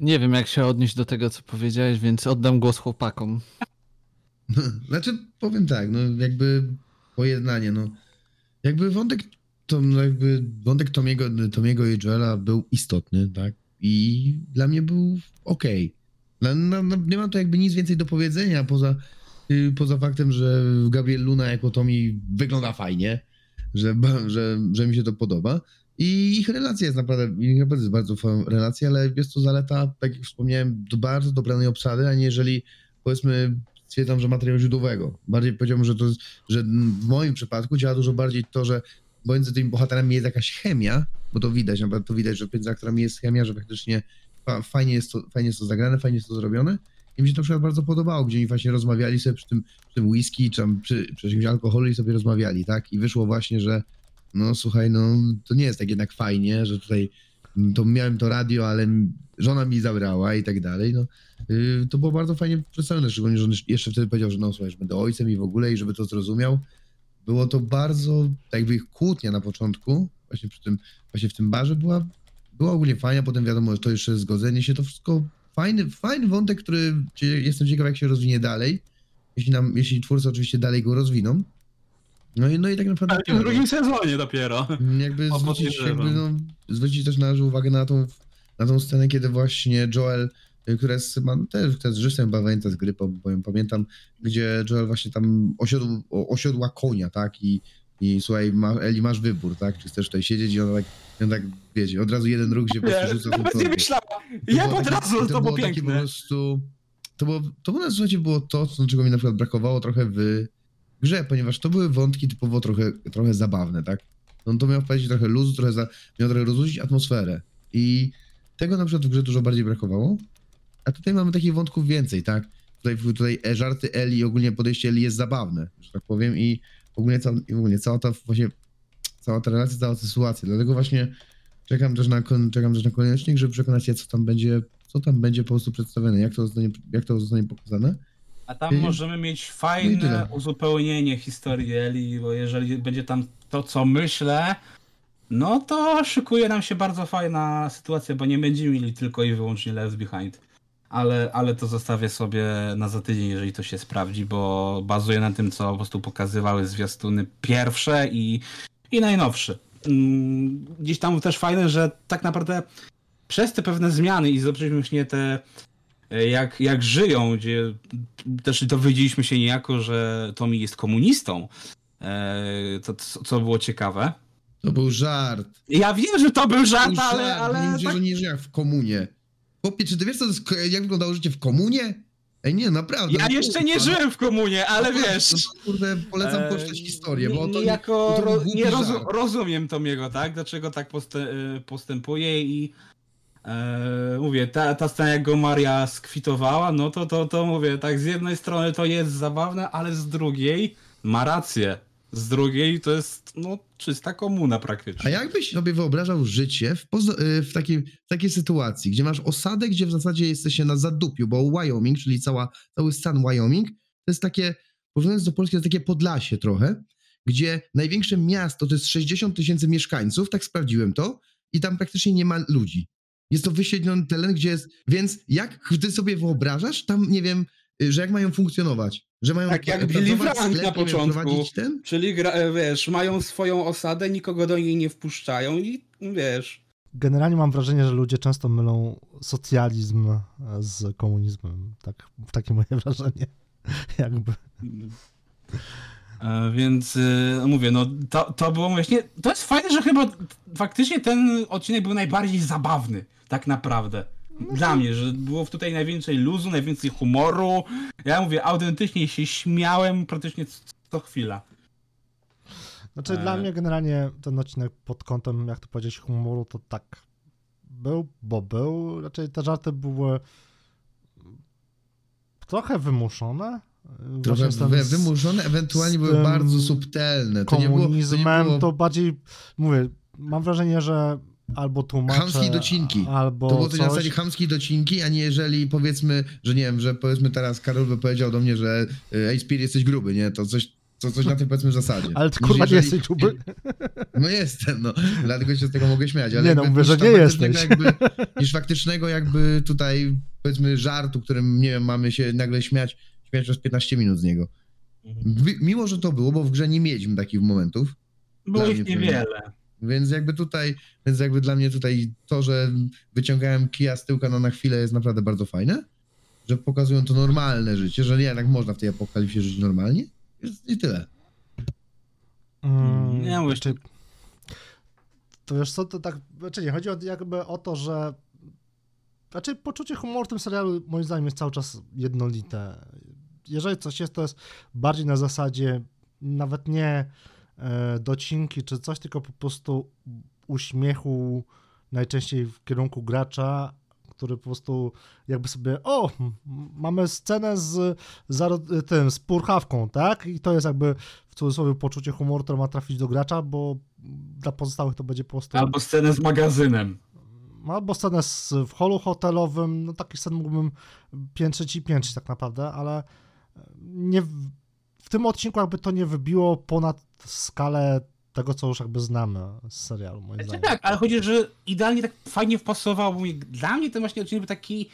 Nie wiem, jak się odnieść do tego, co powiedziałeś, więc oddam głos chłopakom. Znaczy, powiem tak, no jakby pojednanie, no. Jakby wątek, to, no jakby wątek Tomiego, Tomiego i Joela był istotny, tak? I dla mnie był okej. No, nie mam tu jakby nic więcej do powiedzenia, poza, y, poza faktem, że Gabriel Luna jako Tomi wygląda fajnie, że, że, że mi się to podoba. I ich relacja jest naprawdę, ich naprawdę jest bardzo fajna relacja, ale jest to zaleta, tak jak wspomniałem, do bardzo dobranej obsady, a nie jeżeli powiedzmy stwierdzam, że materiału źródłowego. Bardziej powiedziałbym, że to że w moim przypadku działa dużo bardziej to, że pomiędzy tymi bohaterami jest jakaś chemia, bo to widać, naprawdę to widać, że między aktorami jest chemia, że faktycznie fa- fajnie jest, to, fajnie jest to zagrane, fajnie jest to zrobione. I mi się to na przykład bardzo podobało, gdzie oni właśnie rozmawiali sobie przy tym, przy tym whisky, czy tam przy, przy jakimś alkoholu i sobie rozmawiali, tak? I wyszło właśnie, że no słuchaj, no to nie jest tak jednak fajnie, że tutaj mm, to miałem to radio, ale żona mi zabrała i tak dalej, no. Yy, to było bardzo fajnie przedstawione, szczególnie, że on jeszcze wtedy powiedział, że no słuchaj, że będę ojcem i w ogóle i żeby to zrozumiał. Było to bardzo, tak jakby ich kłótnia na początku, właśnie przy tym, właśnie w tym barze była, była ogólnie fajna, potem wiadomo, że to jeszcze zgodzenie się, to wszystko fajny, fajny wątek, który jestem ciekaw, jak się rozwinie dalej, jeśli nam, jeśli twórcy oczywiście dalej go rozwiną. No i, no i tak naprawdę Ale w tyle, no. drugim sezonie dopiero. Jakby zwrócić, jakby no, zwrócić też należy uwagę na tą, na tą scenę, kiedy właśnie Joel, y, która jest chyba no, też, też żywcem pamięta z gry, ją pamiętam, gdzie Joel właśnie tam osiodł, osiodła konia, tak, i, i słuchaj, ma, Eli, masz wybór, tak, czy chcesz tutaj siedzieć i ona tak, i on tak, wiecie, od razu jeden róg się po prostu rzuca Nawet nie myślałam. To Jak od razu, to, było takie po piękne. prostu, to było, to było na słuchajcie, było to, czego mi na przykład brakowało trochę w grze, ponieważ to były wątki typowo trochę, trochę zabawne, tak? No to miał wprowadzić trochę luzu, trochę za, miał trochę rozluźnić atmosferę. I tego na przykład w grze dużo bardziej brakowało. A tutaj mamy takich wątków więcej, tak? Tutaj, tutaj e, żarty Eli i ogólnie podejście Eli jest zabawne, że tak powiem, i ogólnie, ca, i ogólnie cała ta właśnie cała ta relacja, cała ta sytuacja. Dlatego właśnie czekam też na, czekam też na kolejny odcinek, żeby przekonać się, co tam będzie, co tam będzie po prostu przedstawione, jak to zostanie, jak to zostanie pokazane. A tam I- możemy mieć no fajne uzupełnienie historii Eli, bo jeżeli będzie tam to, co myślę, no to szykuje nam się bardzo fajna sytuacja, bo nie będziemy mieli tylko i wyłącznie Left Behind. ale, ale to zostawię sobie na za tydzień, jeżeli to się sprawdzi, bo bazuje na tym, co po prostu pokazywały zwiastuny pierwsze i, i najnowsze. Mm, Gdzieś tam też fajne, że tak naprawdę przez te pewne zmiany i zobaczyliśmy właśnie te jak, jak żyją, gdzie też dowiedzieliśmy się niejako, że Tommy jest komunistą, e, to, co co było ciekawe. To był żart. Ja wiem, że to był To żart, był ale, żart. ale nie mówię, tak, że nie żyje jak w komunie. Chłopie, czy ty wiesz, co to jak wyglądało życie w komunie? Ej, nie, naprawdę. ja no jeszcze nie kurwa, żyłem w komunie, ale no, wiesz... No to, kurde, polecam e, poczytać historię, nie- bo to niejako to był ro, głupi nie rozumiem Tomiego, tak? Dlaczego tak postę, postępuje i e, mówię, ta, ta scena jak go Maria skwitowała, no to, to, to mówię, tak z jednej strony to jest zabawne, ale z drugiej ma rację. Z drugiej to jest no czysta komuna praktycznie. A jakbyś sobie wyobrażał życie w, y, w, takiej, w takiej sytuacji, gdzie masz osadę, gdzie w zasadzie jesteście na zadupiu, bo Wyoming, czyli cała, cały stan Wyoming, to jest takie, porównując do Polski, to takie Podlasie trochę, gdzie największe miasto to jest 60 tysięcy mieszkańców, tak sprawdziłem to, i tam praktycznie nie ma ludzi. Jest to wyświetlony teren, gdzie jest, więc jak ty sobie wyobrażasz tam, nie wiem, y, że jak mają funkcjonować? Że mają Tak jak Billy w na początku. prowadzić ten? Czyli gra, e, wiesz, mają swoją osadę, nikogo do niej nie wpuszczają i wiesz. Generalnie mam wrażenie, że ludzie często mylą socjalizm e, z komunizmem. Tak, takie moje wrażenie. Jakby. E, Więc e, mówię, no to, to było właśnie. To jest fajne, że chyba faktycznie ten odcinek był najbardziej zabawny, tak naprawdę. Dla mnie, że było tutaj najwięcej luzu, najwięcej humoru. Ja mówię, autentycznie się śmiałem praktycznie co, co chwila. Znaczy, E. dla mnie generalnie ten odcinek pod kątem, jak to powiedzieć, humoru, to tak był, bo był. Raczej te żarty były trochę wymuszone. Trochę z tym- wy, wymuszone, ewentualnie były bardzo subtelne. To nie było, to komunizmem, nie to, było bardziej, mówię, mam wrażenie, że albo tłumaczę, Chamskie docinki. albo to było coś coś. na zasadzie chamskiej docinki, a nie jeżeli powiedzmy, że nie wiem, że powiedzmy teraz Karol by powiedział do mnie, że ej Spear jesteś gruby, nie? To coś, to coś na tej powiedzmy zasadzie. Ale ty kurwa nie jeżeli- jesteś gruby. No jestem, no. Dlatego się z tego mogę śmiać. Ale Nie, no, mówię, że nie jesteś. Jakby, niż faktycznego jakby tutaj powiedzmy żartu, którym nie wiem, mamy się nagle śmiać, śmiać przez 15 minut z niego. Wi- Mimo, że to było, bo w grze nie mieliśmy takich momentów, Było ich niewiele. Więc jakby tutaj, więc jakby dla mnie tutaj to, że wyciągałem kija z tyłka na, na chwilę jest naprawdę bardzo fajne, że pokazują to normalne życie, że nie, jednak można w tej apokalipsie żyć normalnie Jest- i tyle. Mm, Nie, mówię, znaczy, to wiesz co, to tak, znaczy nie, chodzi o, jakby o to, że znaczy poczucie humoru w tym serialu moim zdaniem jest cały czas jednolite. Jeżeli coś jest, to jest bardziej na zasadzie nawet nie e, docinki czy coś, tylko po prostu uśmiechu najczęściej w kierunku gracza, który po prostu jakby sobie, o, mamy scenę z, zaro- tym, z purchawką, tak? I to jest jakby w cudzysłowie poczucie humoru, które ma trafić do gracza, bo dla pozostałych to będzie po prostu... Albo scenę z magazynem. Albo scenę z, w holu hotelowym, no takich scen mógłbym piętrzyć i piętrzyć tak naprawdę, ale nie, w- tym odcinku jakby to nie wybiło ponad skalę tego, co już jakby znamy z serialu, moim zdaniem. tak, ale chodzi, że idealnie tak fajnie wpasował, bo dla mnie ten właśnie odcinek był taki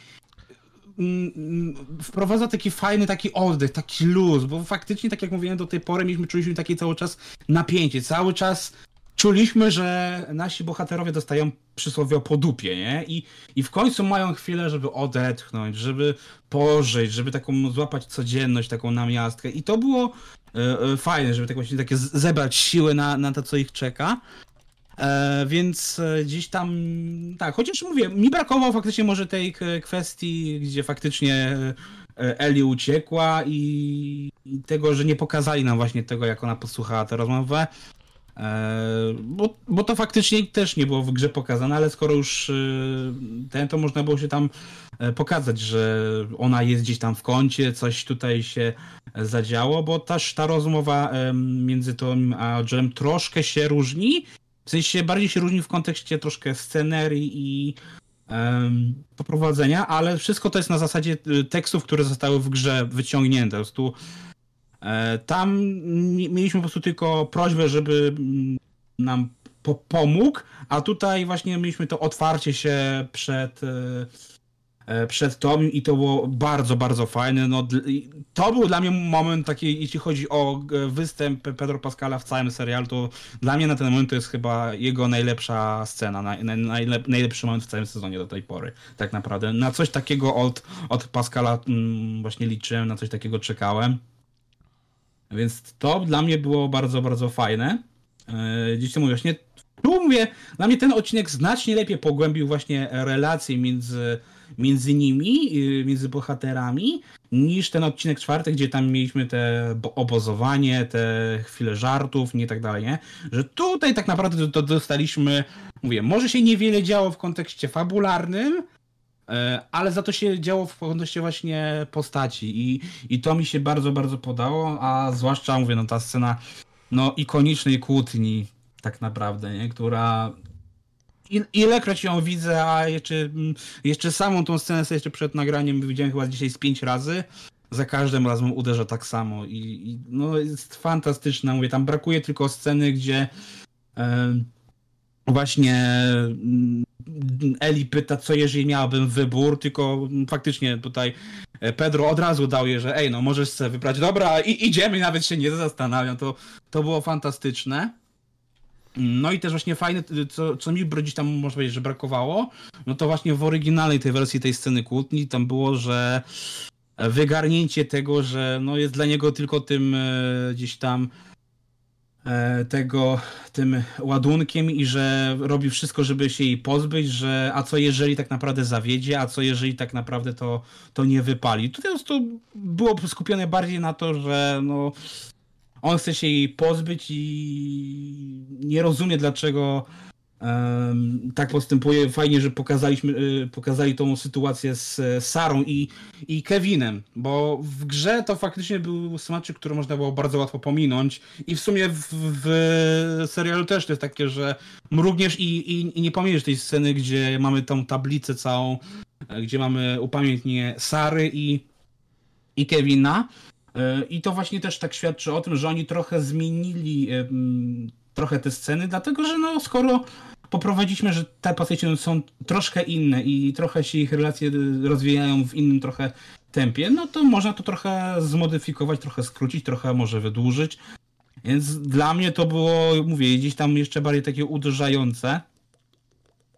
mm, mm, wprowadza taki fajny taki oddech, taki luz, bo faktycznie, tak jak mówiłem do tej pory, mieliśmy, czuliśmy takie cały czas napięcie, cały czas czuliśmy, że nasi bohaterowie dostają przysłowiowo po dupie, nie? I, I w końcu mają chwilę, żeby odetchnąć, żeby pożyć, żeby taką złapać codzienność, taką namiastkę i to było e, e, fajne, żeby tak właśnie takie zebrać siły na, na to, co ich czeka. E, więc e, gdzieś tam, tak, chociaż mówię, mi brakowało faktycznie może tej kwestii, gdzie faktycznie Eli uciekła i, i tego, że nie pokazali nam właśnie tego, jak ona posłuchała tę rozmowę. E, bo, bo to faktycznie też nie było w grze pokazane, ale skoro już e, ten, to można było się tam e, pokazać, że ona jest gdzieś tam w kącie, coś tutaj się zadziało, bo też ta rozmowa między Tom a Joelem troszkę się różni. W sensie bardziej się różni w kontekście troszkę scenerii i poprowadzenia, ale wszystko to jest na zasadzie tekstów, które zostały w grze wyciągnięte. Po prostu e, tam mi- mieliśmy po prostu tylko prośbę, żeby mm, nam po pomógł, a tutaj właśnie mieliśmy to otwarcie się przed e, e, przed to i to było bardzo, bardzo fajne. No, to był dla mnie moment taki, jeśli chodzi o e, występ Pedro Pascala w całym serialu, to dla mnie na ten moment to jest chyba jego najlepsza scena, naj, naj, najlep, najlepszy moment w całym sezonie do tej pory, tak naprawdę. Na coś takiego od, od Pascala mm, właśnie liczyłem, na coś takiego czekałem. Więc to dla mnie było bardzo, bardzo fajne. Yy, Gdzieś to mówię, właśnie tu mówię, dla mnie ten odcinek znacznie lepiej pogłębił właśnie relacje między, między nimi, yy, między bohaterami, niż ten odcinek czwarty, gdzie tam mieliśmy te bo- obozowanie, te chwile żartów, nie tak dalej, nie? Że tutaj tak naprawdę to, dostaliśmy, mówię, może się niewiele działo w kontekście fabularnym, E, ale za to się działo w kontekście właśnie postaci i, i to mi się bardzo, bardzo podało, a zwłaszcza, mówię, no ta scena no ikonicznej kłótni tak naprawdę, nie? która ilekroć ją widzę, a jeszcze, mm, jeszcze samą tą scenę sobie jeszcze przed nagraniem widziałem chyba dzisiaj z pięć razy, za każdym razem uderza tak samo i, i no jest fantastyczna, mówię, tam brakuje tylko sceny, gdzie em, właśnie mm, Eli pyta, co jeżeli miałabym wybór, tylko faktycznie tutaj e, Pedro od razu dał je, że ej, no możesz sobie wybrać, dobra, i idziemy, nawet się nie zastanawiam, to, to było fantastyczne. No i też właśnie fajne, co, co mi gdzieś tam można powiedzieć, że brakowało, no to właśnie w oryginalnej tej wersji tej sceny kłótni tam było, że wygarnięcie tego, że no jest dla niego tylko tym e, gdzieś tam tego tym ładunkiem i że robi wszystko, żeby się jej pozbyć, że a co jeżeli tak naprawdę zawiedzie, a co jeżeli tak naprawdę to, to nie wypali. Tutaj prostu było skupione bardziej na to, że no, on chce się jej pozbyć i nie rozumie dlaczego tak postępuje. Fajnie, że pokazaliśmy, y, pokazali tą sytuację z e, Sarą i, i Kevinem, bo w grze to faktycznie był smaczek, który można było bardzo łatwo pominąć i w sumie w, w serialu też to jest takie, że mrugniesz i, i, i nie pominiesz tej sceny, gdzie mamy tą tablicę całą, e, gdzie mamy upamiętnienie Sary i, i Kevina. E, I to właśnie też tak świadczy o tym, że oni trochę zmienili trochę te sceny, dlatego że no skoro poprowadziliśmy, że te postacie są troszkę inne i trochę się ich relacje rozwijają w innym trochę tempie, no to można to trochę zmodyfikować, trochę skrócić, trochę może wydłużyć. Więc dla mnie to było, mówię, gdzieś tam jeszcze bardziej takie uderzające.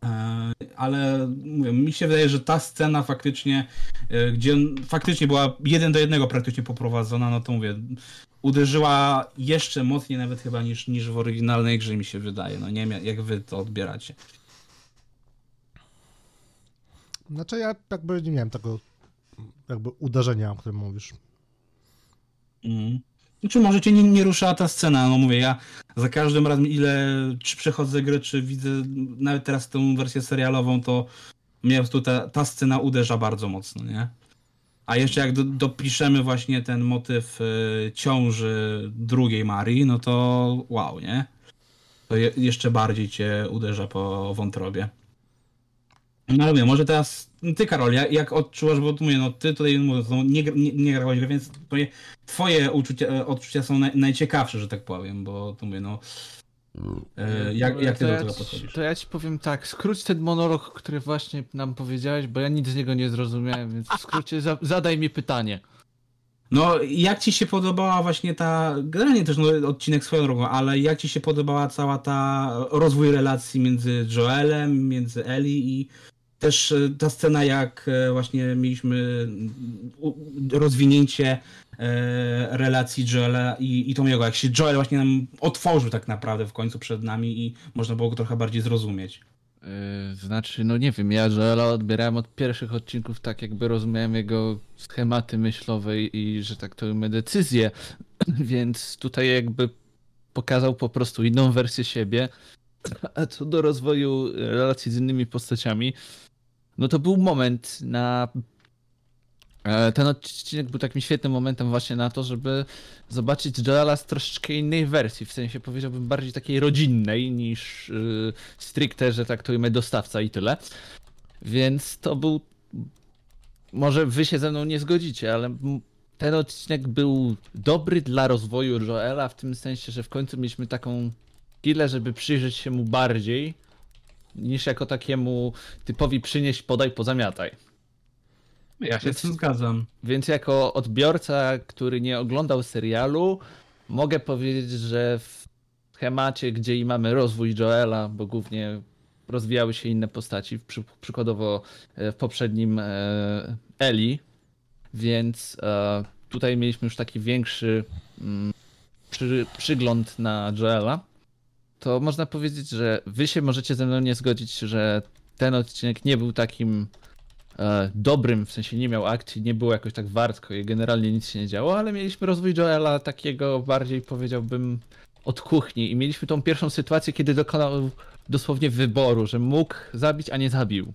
E, Ale mówię, mi się wydaje, że ta scena faktycznie, e, gdzie faktycznie była jeden do jednego praktycznie poprowadzona, no to mówię, uderzyła jeszcze mocniej nawet chyba niż, niż w oryginalnej grze mi się wydaje. No nie wiem, jak wy to odbieracie. Znaczy ja jakby nie miałem tego jakby uderzenia, o którym mówisz. Mm. Czy może cię nie, nie ruszała ta scena? No mówię, ja za każdym razem ile, czy przechodzę grę, czy widzę nawet teraz tą wersję serialową, to mnie po prostu ta, ta scena uderza bardzo mocno, nie? A jeszcze jak do, dopiszemy właśnie ten motyw y, ciąży drugiej Marii, no to wow, nie? To je, jeszcze bardziej cię uderza po wątrobie. No ale mówię, może teraz ty Karol, jak, jak odczuwasz, bo mówię, no ty tutaj mówię, no, nie, gra- nie, nie grałeś więc twoje, twoje uczucia, e, odczucia są naj, najciekawsze, że tak powiem, bo tu mówię, no e, jak, jak ty to, do ja tego ci, podchodzisz? to ja ci powiem tak, skróć ten monolog, który właśnie nam powiedziałeś, bo ja nic z niego nie zrozumiałem, więc w skrócie za, zadaj mi pytanie. No, jak ci się podobała właśnie ta, generalnie też no, odcinek swoją drogą, ale jak ci się podobała cała ta rozwój relacji między Joelem, między Eli i też e, ta scena, jak e, właśnie mieliśmy rozwinięcie relacji Joela i, i Tomiego, jak się Joel właśnie nam otworzył tak naprawdę w końcu przed nami i można było go trochę bardziej zrozumieć. Yy, znaczy, no nie wiem, ja Joela odbierałem od pierwszych odcinków tak, jakby rozumiałem jego schematy myślowe i, że tak to ujmę, decyzje, więc tutaj jakby pokazał po prostu inną wersję siebie. A co do rozwoju relacji z innymi postaciami, no to był moment na. E, Ten odcinek był takim świetnym momentem właśnie na to, żeby zobaczyć Joela z troszeczkę innej wersji, w sensie powiedziałbym bardziej takiej rodzinnej niż yy, stricte, że tak ujmę, dostawca i tyle. Więc to był. Może wy się ze mną nie zgodzicie, ale ten odcinek był dobry dla rozwoju Joela w tym sensie, że w końcu mieliśmy taką chwilę, żeby przyjrzeć się mu bardziej niż jako takiemu typowi przynieść, podaj, pozamiataj. Ja się z tym zgadzam. Więc jako odbiorca, który nie oglądał serialu, mogę powiedzieć, że w schemacie, gdzie i mamy rozwój Joela, bo głównie rozwijały się inne postaci, przy, przykładowo e, w poprzednim e, Eli, więc e, tutaj mieliśmy już taki większy mm, przy, przygląd na Joela, to można powiedzieć, że wy się możecie ze mną nie zgodzić, że ten odcinek nie był takim dobrym, w sensie nie miał akcji, nie było jakoś tak wartko i generalnie nic się nie działo, ale mieliśmy rozwój Joela takiego bardziej powiedziałbym od kuchni i mieliśmy tą pierwszą sytuację, kiedy dokonał dosłownie wyboru, że mógł zabić, a nie zabił.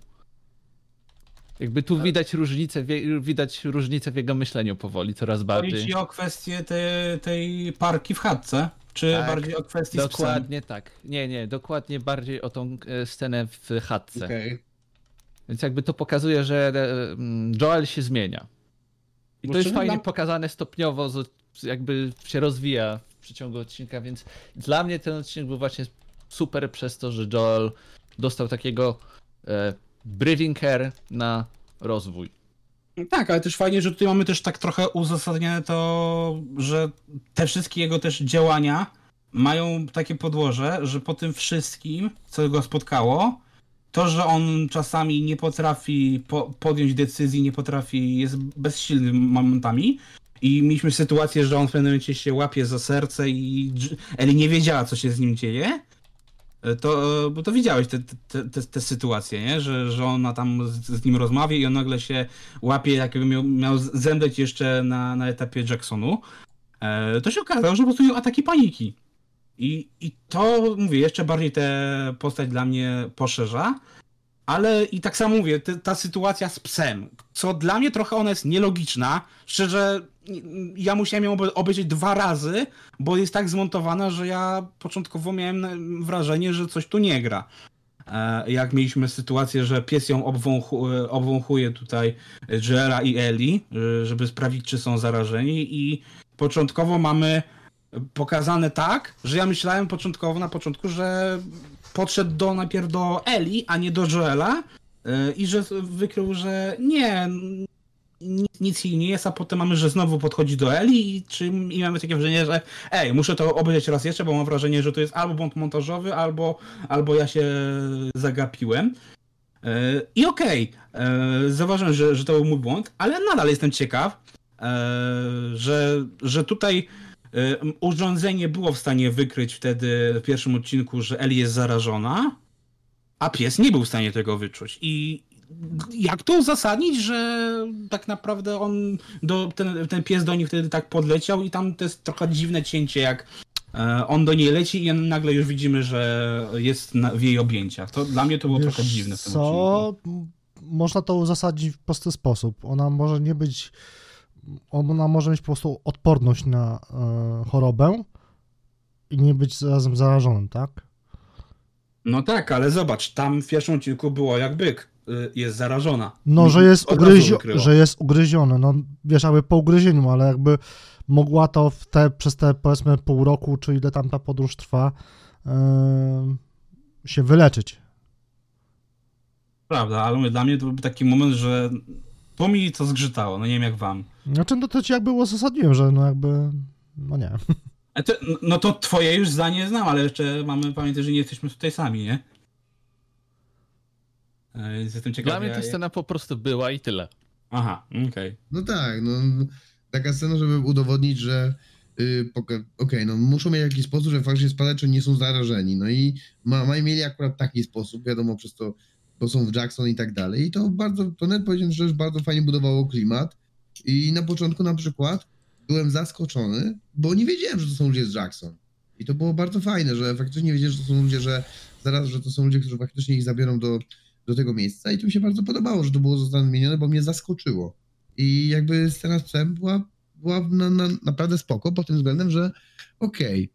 Jakby tu widać różnicę, widać różnicę w jego myśleniu powoli, coraz Chodzi bardziej. ci o kwestię te, tej parki w chatce, czy Tak, bardziej o psem? Dokładnie tak. Nie, nie, dokładnie bardziej o tą e, scenę w chatce. Okej. Więc jakby to pokazuje, że e, mm, Joel się zmienia. I Bo to jest fajnie pokazane stopniowo, jakby się rozwija w przeciągu odcinka, więc dla mnie ten odcinek był właśnie super przez to, że Joel dostał takiego e, breathing care na rozwój. Tak, ale też fajnie, że tutaj mamy też tak trochę uzasadnione to, że te wszystkie jego też działania mają takie podłoże, że po tym wszystkim, co go spotkało, to, że on czasami nie potrafi po, podjąć decyzji, nie potrafi, jest bezsilny momentami. I mieliśmy sytuację, że on w pewnym momencie się łapie za serce i Eli nie wiedziała, co się z nim dzieje. To, bo to widziałeś te, te, te, te sytuacje, nie? Że, że ona tam z, z nim rozmawia i on nagle się łapie, jakby miał, miał zemdleć jeszcze na, na etapie Jacksonu. E, to się okazało, że po prostu ataki paniki. I, I to, mówię, jeszcze bardziej tę postać dla mnie poszerza. Ale i tak samo mówię, ta sytuacja z psem, co dla mnie trochę ona jest nielogiczna. Szczerze, ja musiałem ją obe- obejrzeć dwa razy, bo jest tak zmontowana, że ja początkowo miałem wrażenie, że coś tu nie gra. E, Jak mieliśmy sytuację, że pies ją obwąchu, e, obwąchuje tutaj Joela i Eli, e, żeby sprawdzić, czy są zarażeni i początkowo mamy pokazane tak, że ja myślałem początkowo na początku, że podszedł do najpierw do Eli, a nie do Joela e, i że wykrył, że nie, nic, jej nie jest, a potem mamy, że znowu podchodzi do Eli i, czy, i mamy takie wrażenie, że ej, muszę to obejrzeć raz jeszcze, bo mam wrażenie, że to jest albo błąd montażowy, albo, albo ja się zagapiłem. E, I okej, okay, zauważyłem, że, że to był mój błąd, ale nadal jestem ciekaw, e, że, że tutaj urządzenie było w stanie wykryć wtedy w pierwszym odcinku, że Eli jest zarażona, a pies nie był w stanie tego wyczuć. I jak to uzasadnić, że tak naprawdę on, do, ten, ten pies do nich wtedy tak podleciał i tam to jest trochę dziwne cięcie, jak e, on do niej leci i nagle już widzimy, że jest w jej objęciach. To dla mnie to było Wiesz trochę dziwne w tym co? odcinku. Można to uzasadnić w prosty sposób. Ona może nie być. Ona może mieć po prostu odporność na e, chorobę i nie być zarazem zarażonym, tak? No tak, ale zobacz, tam w pierwszym odcinku było jak byk y, jest zarażona. No, że jest, ugryzio- że jest ugryziony. No, wiesz, jakby po ugryzieniu, ale jakby mogła to w te, przez te powiedzmy pół roku, czy ile tam ta podróż trwa, em, się wyleczyć. Prawda, ale dla mnie to był taki moment, że to mi to zgrzytało, no nie wiem jak wam. Znaczy, no to ci jakby uzasadniłem, że no jakby, no nie. To, no to twoje już zdanie znam, ale jeszcze mamy pamiętać, że nie jesteśmy tutaj sami, nie? E, jestem ciekaw. Dla mnie ta scena po prostu była i tyle. Aha, okej. No tak, no taka scena, żeby udowodnić, że yy, okej, no muszą mieć jakiś sposób, że faktycznie spadacze nie są zarażeni. No i ma, ma, mieli akurat taki sposób, wiadomo, przez to, bo są w Jackson i tak dalej. I to bardzo, to net powiedziałem, że bardzo fajnie budowało klimat. I na początku na przykład byłem zaskoczony, bo nie wiedziałem, że to są ludzie z Jackson. I to było bardzo fajne, że faktycznie wiedziałem, że to są ludzie, że zaraz, że to są ludzie, którzy faktycznie ich zabiorą do, do tego miejsca. I to mi się bardzo podobało, że to było zostało zmienione, bo mnie zaskoczyło. I jakby scena z psem była, była na, na, naprawdę spoko pod tym względem, że okej,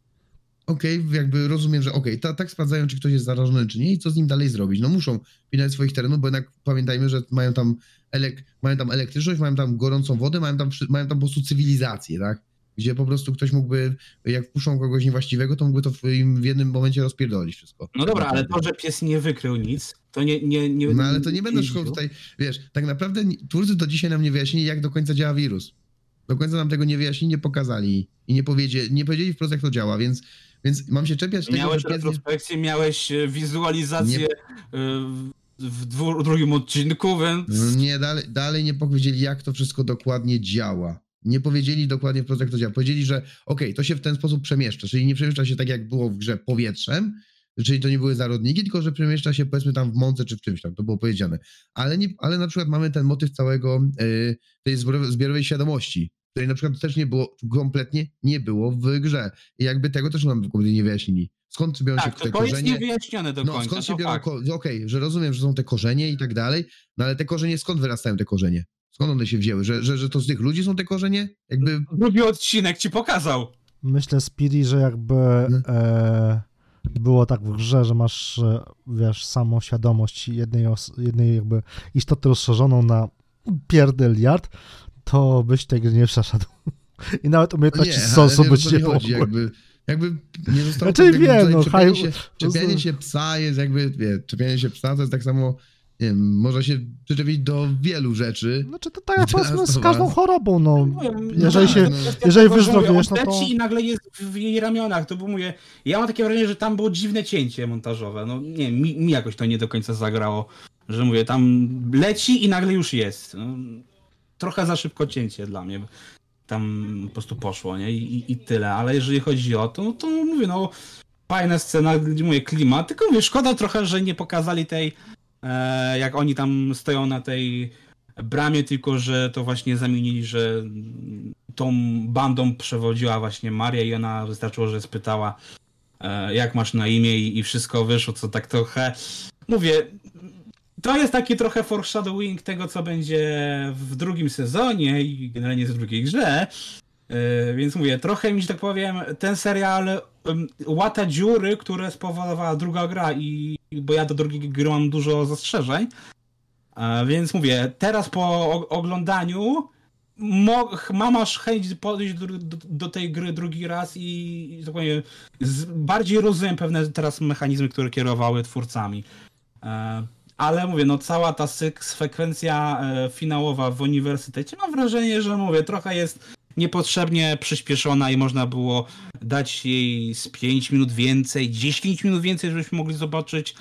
okej, jakby rozumiem, że okej, ta, tak sprawdzają, czy ktoś jest zarażony, czy nie i co z nim dalej zrobić. No muszą pilnować swoich terenów, bo jednak pamiętajmy, że mają tam, elek, mają tam elektryczność, mają tam gorącą wodę, mają tam, mają tam po prostu cywilizację, tak? gdzie po prostu ktoś mógłby, jak wpuszczą kogoś niewłaściwego, to mógłby to w, im w jednym momencie rozpierdolić wszystko. No dobra, ale to, że pies nie wykrył nic, to nie... nie, nie No ale to nie będę szukał tutaj, wiesz, tak naprawdę twórcy do dzisiaj nam nie wyjaśnili, jak do końca działa wirus. Do końca nam tego nie wyjaśnili, nie pokazali i nie powiedzieli, nie powiedzieli wprost, jak to działa, więc, więc mam się czepiać tego, Miałeś pies nie... retrospekcję, miałeś e, wizualizację Nie- e, w- dwu, drugim odcinku, więc... No Nie, dalej, dalej nie powiedzieli, jak to wszystko dokładnie działa. Nie powiedzieli dokładnie wprost, jak to działa. Powiedzieli, że okej, to się w ten sposób przemieszcza, czyli nie przemieszcza się tak, jak było w grze powietrzem, czyli to nie były zarodniki, tylko że przemieszcza się powiedzmy tam w mące czy w czymś tam, to było powiedziane. Ale, nie, ale na przykład mamy ten motyw całego y, tej zbiorowej świadomości, której na przykład też nie było, kompletnie nie było w grze. I jakby tego też nam kompletnie nie wyjaśnili. Skąd biorą się Tak, te to, to jest korzenie? niewyjaśnione do No, końca, skąd się biorą, ko- okej, że rozumiem, że są te korzenie i tak dalej, no ale te korzenie, skąd wyrastają te korzenie? Skąd one się wzięły? Że, że, że to z tych ludzi są te korzenie? Jakby, Drugi odcinek ci pokazał. Myślę, Speedy, że jakby Mhm. e, było tak w grze, że masz, e, wiesz, samą świadomość jednej, os- jednej jakby istoty rozszerzoną na pierdeliard, to byś tego nie przeszedł. I nawet no umiejętności nie, sosu nie, być to nie nie chodzi, jakby, jakby nie zostało Znaczy tak wiem, no, czepianie, się, czepianie rozumiem. się psa jest jakby, wie, czepianie się psa to jest tak samo, nie wiem, można się przyczepić do wielu rzeczy. Znaczy to tak jak powiedzmy z każdą chorobą, no. Mówię, Jeżeli tak, się, no. jeżeli wyzdrowiesz, no to... leci i nagle jest w jej ramionach, to mówię, ja mam takie wrażenie, że tam było dziwne cięcie montażowe, no nie wiem, mi, mi jakoś to nie do końca zagrało, że mówię, tam leci i nagle już jest. No, trochę za szybko cięcie dla mnie. Tam po prostu poszło, nie? I, i, i tyle, ale jeżeli chodzi o to, no to mówię, no fajna scena, mówię, klimat, tylko mówię, szkoda trochę, że nie pokazali tej, e, jak oni tam stoją na tej bramie, tylko że to właśnie zamienili, że tą bandą przewodziła właśnie Maria i ona wystarczyło, że spytała e, jak masz na imię i, i wszystko wyszło, co tak trochę mówię, to jest taki trochę foreshadowing tego, co będzie w drugim sezonie i generalnie w drugiej grze. E, Więc mówię, trochę mi, że tak powiem, ten serial łata dziury, które spowodowała druga gra i bo ja do drugiej gry mam dużo zastrzeżeń. E, Więc mówię, teraz po oglądaniu mam aż chęć podejść do, do, do tej gry drugi raz i, tak powiem, bardziej rozumiem pewne teraz mechanizmy, które kierowały twórcami. Ale mówię, no cała ta sekwencja e, finałowa w uniwersytecie, mam wrażenie, że mówię, trochę jest niepotrzebnie przyspieszona i można było dać jej z 5 minut więcej, 10 minut więcej, żebyśmy mogli zobaczyć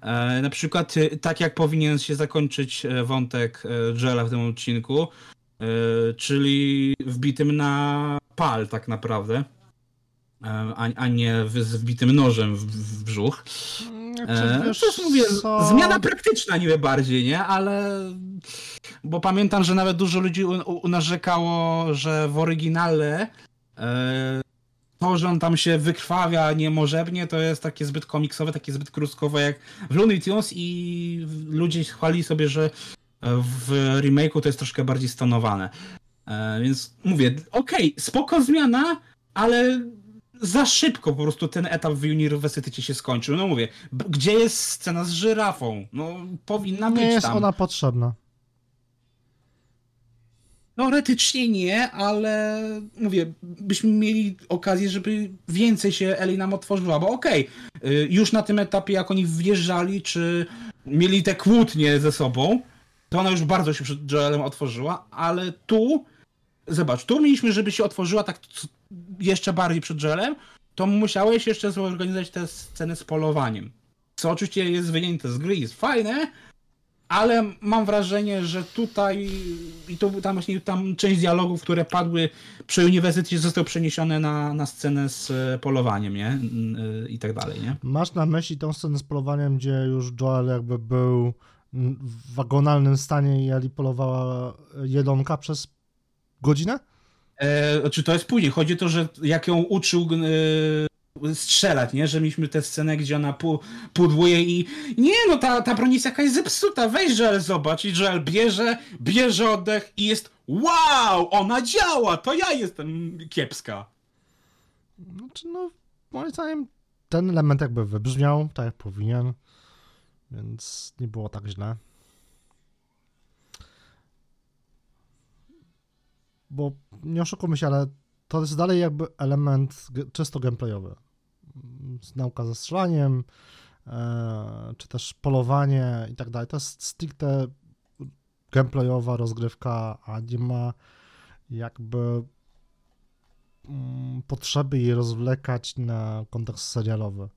e, na przykład e, tak jak powinien się zakończyć wątek Joela w tym odcinku, czyli wbitym na pal tak naprawdę, a, a nie z wbitym nożem w, w brzuch. E, wiesz to jest, mówię, co? zmiana praktyczna niby bardziej, nie? Ale bo pamiętam, że nawet dużo ludzi narzekało, że w oryginale e, to, że on tam się wykrwawia niemożebnie, to jest takie zbyt komiksowe, takie zbyt kruskowe jak w Looney Tunes i ludzie chwali sobie, że w remake'u to jest troszkę bardziej stonowane. E, więc mówię, okej, spoko zmiana, ale za szybko po prostu ten etap w uniwersytecie się skończył. No mówię, gdzie jest scena z żyrafą? No powinna Nie być jest tam. ona potrzebna. Teoretycznie nie, ale mówię, byśmy mieli okazję, żeby więcej się Eli nam otworzyła, bo okej, y, już na tym etapie, jak oni wjeżdżali, czy mieli te kłótnie ze sobą, to ona już bardzo się przed Joelem otworzyła, ale tu, zobacz, tu mieliśmy, żeby się otworzyła tak jeszcze bardziej przed Joelem, to musiałeś jeszcze zorganizować te sceny z polowaniem. Co oczywiście jest wyjęte z gry, jest fajne, ale mam wrażenie, że tutaj i to tam właśnie tam część dialogów, które padły przy uniwersytecie zostały przeniesione na, na scenę z polowaniem, nie? I tak dalej, nie? Masz na myśli tą scenę z polowaniem, gdzie już Joel jakby był w wagonalnym stanie i Eli polowała jelonka przez godzinę? E, czy to jest później? Chodzi o to, że jak ją uczył e, strzelać, nie? Że mieliśmy tę scenę, gdzie ona pu, pudłuje i nie no, ta, ta broń jest jakaś zepsuta, weź Joel zobacz i Joel bierze, bierze oddech i jest wow, ona działa, to ja jestem kiepska. Znaczy, no, moim zdaniem ten element jakby wybrzmiał tak jak powinien, więc nie było tak źle. Bo nie oszukujmy się, ale to jest dalej jakby element czysto gameplayowy. Nauka ze strzelaniem, e, czy też polowanie i tak dalej. To jest stricte gameplayowa rozgrywka, a nie ma jakby mm, potrzeby jej rozwlekać na kontekst serialowy.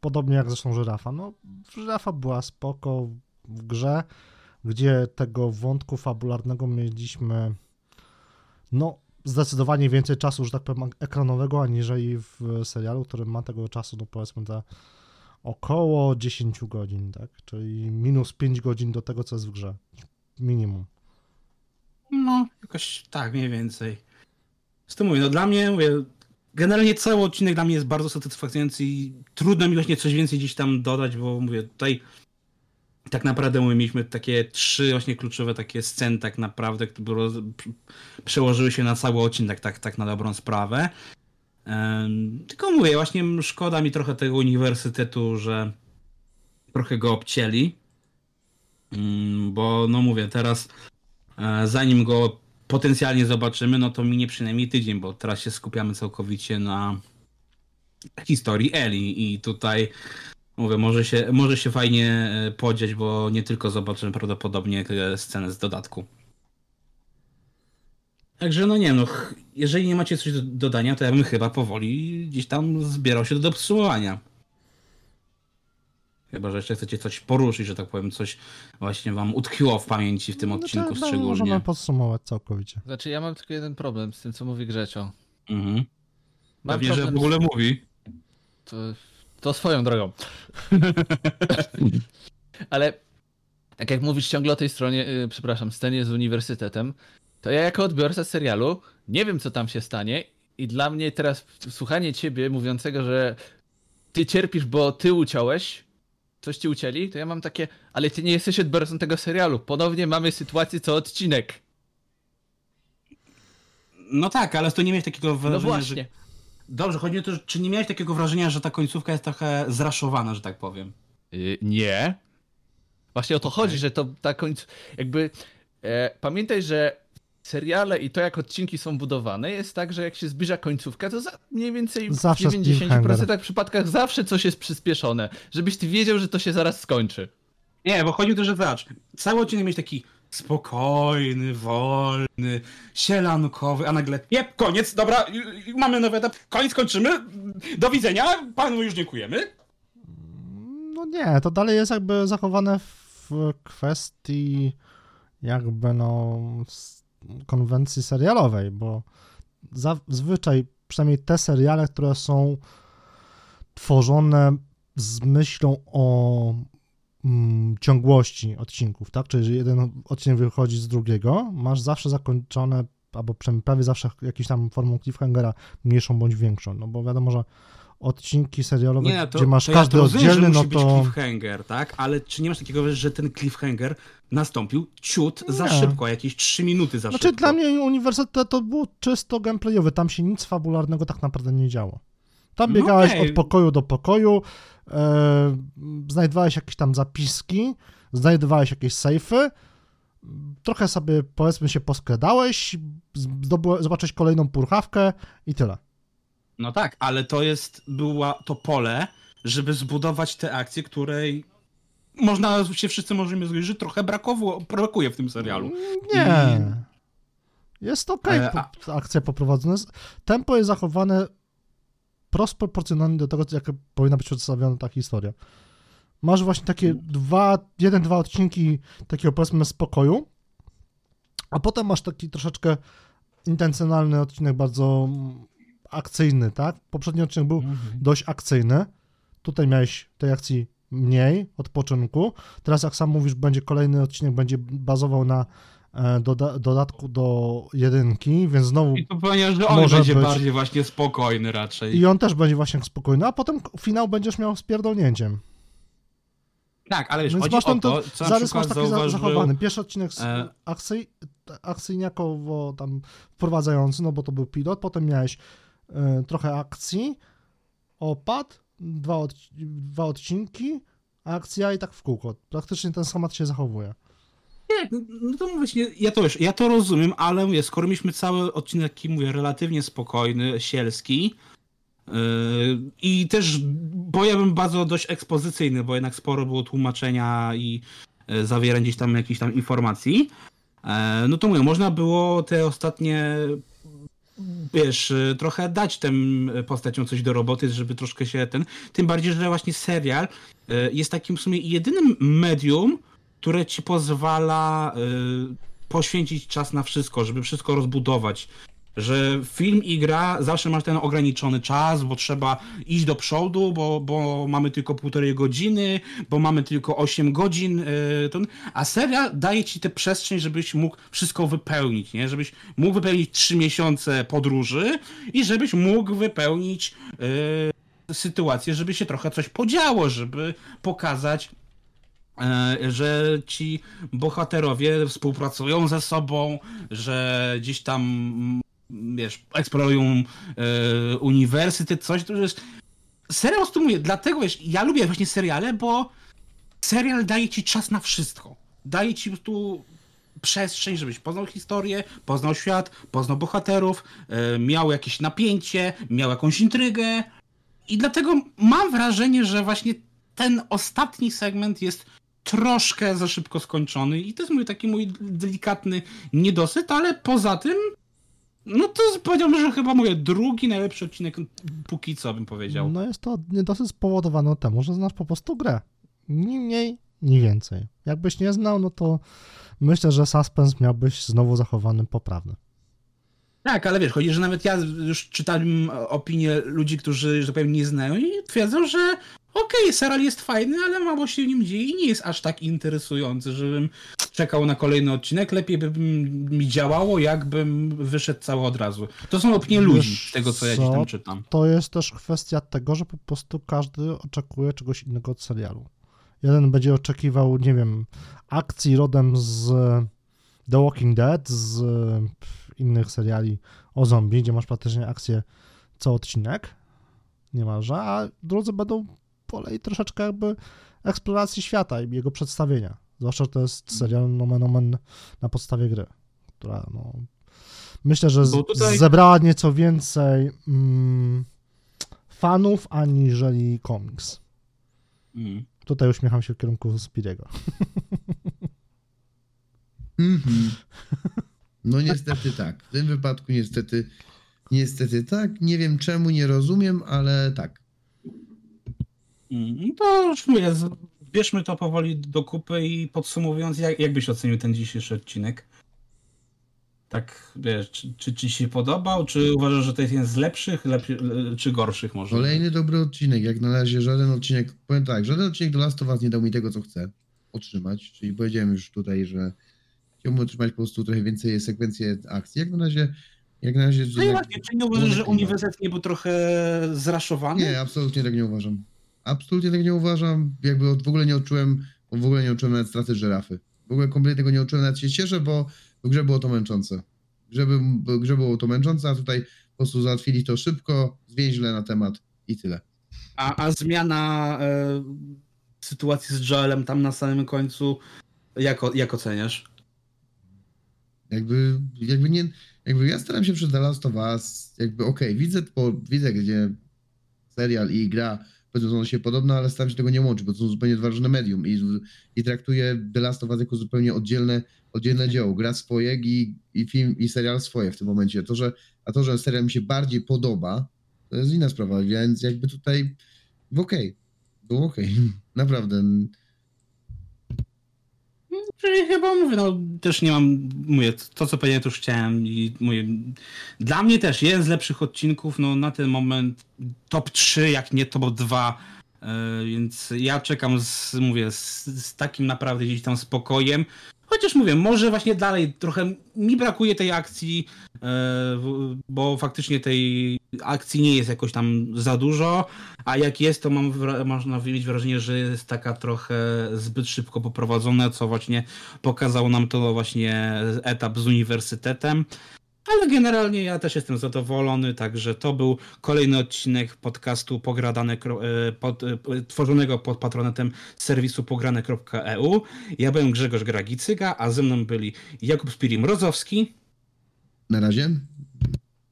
Podobnie jak zresztą żyrafa. No, żyrafa była spoko w grze, gdzie tego wątku fabularnego mieliśmy no zdecydowanie więcej czasu, że tak powiem, ekranowego, aniżeli w serialu, który ma tego czasu, no powiedzmy, za około 10 godzin, tak? Czyli minus 5 godzin do tego, co jest w grze. Minimum. No, jakoś tak, mniej więcej. Z tym mówię, no dla mnie, mówię, generalnie cały odcinek dla mnie jest bardzo satysfakcjonujący i trudno mi właśnie coś więcej gdzieś tam dodać, bo mówię, tutaj tak naprawdę mówię, mieliśmy takie trzy właśnie kluczowe takie sceny tak naprawdę, które przełożyły się na cały odcinek tak, tak na dobrą sprawę. Tylko mówię, właśnie szkoda mi trochę tego uniwersytetu, że trochę go obcięli. Mm, Bo no mówię, teraz e, zanim go potencjalnie zobaczymy, no to minie przynajmniej tydzień, bo teraz się skupiamy całkowicie na historii Eli i tutaj mówię, może się, może się fajnie e, podziać, bo nie tylko zobaczymy prawdopodobnie e, scenę z dodatku. Także no nie no, ch- jeżeli nie macie coś do dodania, to ja bym chyba powoli gdzieś tam zbierał się do podsumowania. Chyba, że jeszcze chcecie coś poruszyć, że tak powiem, coś właśnie wam utkwiło w pamięci w tym odcinku no to, no, szczególnie. Możemy podsumować całkowicie. Znaczy, ja mam tylko jeden problem z tym, co mówi Grzecio. Mhm. Mam Pewnie, że w ogóle mówi. To, to swoją drogą. Ale tak jak mówisz ciągle o tej stronie, yy, przepraszam, scenie z uniwersytetem, to ja jako odbiorca serialu nie wiem, co tam się stanie i dla mnie teraz słuchanie ciebie mówiącego, że ty cierpisz, bo ty uciąłeś, coś ci ucięli, to ja mam takie, ale ty nie jesteś odbiorcą tego serialu. Ponownie mamy sytuację co odcinek. No tak, ale to nie miałeś takiego No wrażenia, właśnie. że... Dobrze, chodzi o to, czy nie miałeś takiego wrażenia, że ta końcówka jest trochę zraszowana, że tak powiem? Y, nie. Właśnie o to chodzi, że to ta końc... Jakby... E, pamiętaj, że seriale i to, jak odcinki są budowane, jest tak, że jak się zbliża końcówka, to za mniej więcej Zawsze w 90% cliffhanger. przypadkach zawsze coś jest przyspieszone. Żebyś ty wiedział, że to się zaraz skończy. Nie, bo chodzi o to, że zobacz, cały odcinek mieć taki spokojny, wolny, sielankowy, a nagle, jep, koniec, dobra, y, y, mamy nowy etap, koniec, kończymy, do widzenia, panu już dziękujemy. No nie, to dalej jest jakby zachowane w kwestii jakby no konwencji serialowej, bo zazwyczaj przynajmniej te seriale, które są tworzone z myślą o mm, ciągłości odcinków, tak? Czyli jeden odcinek wychodzi z drugiego, masz zawsze zakończone, albo przynajmniej prawie zawsze jakąś tam formą cliffhangera, mniejszą bądź większą, no bo wiadomo, że odcinki serialowe, Nie, to, gdzie masz każdy ja rozumiem, oddzielny, no musi być to... cliffhanger, tak? Ale czy nie masz takiego, że ten cliffhanger nastąpił ciut za Nie. szybko, jakieś 3 minuty za Znaczy szybko? dla mnie uniwersytet to było czysto gameplayowy, tam się nic fabularnego tak naprawdę nie działo. Tam No biegałeś okej. od pokoju do pokoju, znajdowałeś jakieś tam zapiski, znajdowałeś jakieś sejfy, trochę sobie powiedzmy się poskradałeś, zdobyłeś, zobaczyłeś kolejną purchawkę i tyle. No tak, ale to jest, była to pole, żeby zbudować te akcje, której można się wszyscy możemy zgodzić, że trochę brakowo, brakuje w tym serialu. Nie. Jest okej, E, po- akcja poprowadzona. Tempo jest zachowane prost proporcjonalnie do tego, jak powinna być przedstawiona ta historia. Masz właśnie takie dwa, jeden, dwa odcinki takiego powiedzmy spokoju, a potem masz taki troszeczkę intencjonalny odcinek, bardzo akcyjny, tak? Poprzedni odcinek był dość akcyjny. Tutaj miałeś tej akcji mniej, odpoczynku. Teraz, jak sam mówisz, będzie kolejny odcinek, będzie bazował na doda- dodatku do jedynki, więc znowu I to że on Może będzie być. bardziej właśnie spokojny raczej. i on też będzie właśnie spokojny, a potem finał będziesz miał z pierdolnięciem. Tak, ale wiesz, Więc masz tam to, na zarys masz taki za- zauważył... zachowany. Pierwszy odcinek e, akcyj, akcyjniakowo tam wprowadzający, no bo to był pilot, potem miałeś e, trochę akcji, opad, dwa, od, dwa odcinki, akcja i tak w kółko. Praktycznie ten schemat się zachowuje. Tak, no, to nie, ja to już, ja to rozumiem, ale mówię, skoro mieliśmy cały odcinek mówię, relatywnie spokojny, sielski yy, i też, bo ja bym bardzo dość ekspozycyjny, bo jednak sporo było tłumaczenia i yy, zawierania gdzieś tam jakichś tam informacji, yy, no to mówię, można było te ostatnie wiesz, y, trochę dać tym postaciom coś do roboty, żeby troszkę się ten. Tym bardziej, że właśnie serial y, jest takim w sumie jedynym medium, które ci pozwala y, poświęcić czas na wszystko, żeby wszystko rozbudować. Że film i gra zawsze masz ten ograniczony czas, bo trzeba iść do przodu, bo, bo mamy tylko półtorej godziny, bo mamy tylko 8 godzin. y, a serial daje ci tę przestrzeń, żebyś mógł wszystko wypełnić, nie? Żebyś mógł wypełnić 3 miesiące podróży i żebyś mógł wypełnić y, sytuację, żeby się trochę coś podziało, żeby pokazać że ci bohaterowie współpracują ze sobą, że gdzieś tam, wiesz, eksplorują e, uniwersytet, coś, to jest... Serial prostu mówię, dlatego wiesz, ja lubię właśnie seriale, bo serial daje ci czas na wszystko. Daje ci prostu przestrzeń, żebyś poznał historię, poznał świat, poznał bohaterów, e, miał jakieś napięcie, miał jakąś intrygę. I dlatego mam wrażenie, że właśnie ten ostatni segment jest troszkę za szybko skończony i to jest mój taki mój delikatny niedosyt, ale poza tym no to powiedziałbym, że chyba mówię drugi najlepszy odcinek póki co bym powiedział. No jest to niedosyt spowodowane temu, że znasz po prostu grę. Ni mniej, ni więcej. Jakbyś nie znał, no to myślę, że suspens miałbyś znowu zachowany poprawny. Tak, ale wiesz, chodzi, że nawet ja już czytałem opinie ludzi, którzy, że tak powiem, nie znają i twierdzą, że okej, serial jest fajny, ale mało się nim dzieje i nie jest aż tak interesujący, żebym czekał na kolejny odcinek. Lepiej by mi działało, jakbym wyszedł cały od razu. To są opinie ludzi, Wiesz z tego co ja gdzieś co? tam czytam. To jest też kwestia tego, że po prostu każdy oczekuje czegoś innego od serialu. Jeden będzie oczekiwał, nie wiem, akcji rodem z The Walking Dead, z innych seriali o zombie, gdzie masz praktycznie akcję co odcinek, niemalże, a drudzy będą polej troszeczkę jakby eksploracji świata i jego przedstawienia. Zwłaszcza, że to jest serial nomen omen na podstawie gry, która no, myślę, że tutaj- zebrała nieco więcej mm, fanów aniżeli komiks. Mm. Tutaj uśmiecham się w kierunku Spiriego. Mhm. No niestety tak. W tym wypadku niestety, niestety tak. Nie wiem czemu, nie rozumiem, ale tak. To już mówię, bierzmy to powoli do kupy i podsumowując, jak, jak byś ocenił ten dzisiejszy odcinek? Tak, wiesz, czy, czy ci się podobał, czy uważasz, że to jest jeden z lepszych, lepszy, le- czy gorszych może? Kolejny dobry odcinek. Jak na razie żaden odcinek, powiem tak, żaden odcinek do Last of Us nie dał mi tego, co chcę otrzymać. Czyli powiedziałem już tutaj, że chciałbym otrzymać po prostu trochę więcej sekwencji akcji. Jak na razie, jak na razie. No właśnie, czy nie uważasz, że uniwersytet nie był trochę zraszowany? Nie, absolutnie tak nie uważam. Absolutnie tak nie uważam. Jakby w ogóle nie odczułem, w ogóle nie odczułem nawet straty żyrafy. W ogóle kompletnie tego nie odczułem, nawet się cieszę, bo w grze było to męczące. W grze, by, w grze było to męczące, a tutaj po prostu załatwili to szybko, zwięźle na temat i tyle. A, a zmiana e, sytuacji z Joelem tam na samym końcu, jak, jak oceniasz? Jakby, jakby nie, jakby ja staram się The Last of Us, jakby okej, widzę, po, widzę gdzie serial i gra powiedzmy, są się podobne, ale staram się tego nie łączyć, bo to są zupełnie dwa różne medium i, i traktuję The Last of Us jako zupełnie oddzielne, oddzielne dzieło. Gra swoje i, i film i serial swoje w tym momencie. To, że, a to, że serial mi się bardziej podoba, to jest inna sprawa, więc jakby tutaj okej, było okej, naprawdę. Czyli chyba mówię, no też nie mam, mówię, to co powiedziałem, to już chciałem i mówię, dla mnie też jeden z lepszych odcinków, no na ten moment top 3, jak nie top 2, e, więc ja czekam z, mówię, z, z takim naprawdę gdzieś tam spokojem, chociaż mówię, może właśnie dalej trochę mi brakuje tej akcji, e, bo faktycznie tej akcji nie jest jakoś tam za dużo, a jak jest, to mam, można mieć wrażenie, że jest taka trochę zbyt szybko poprowadzona, co właśnie pokazał nam to właśnie etap z uniwersytetem. Ale generalnie ja też jestem zadowolony, także to był kolejny odcinek podcastu pogradane, e, pod, e, tworzonego pod patronatem serwisu pograne.eu. Ja byłem Grzegorz Gragicyga, a ze mną byli Jakub Spiri-Mrozowski, Na razie.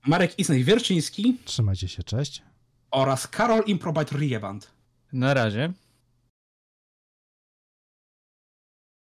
Marek Isnej-Wierczyński Trzymajcie się, cześć. oraz Karol Improbite Rieband. Na razie.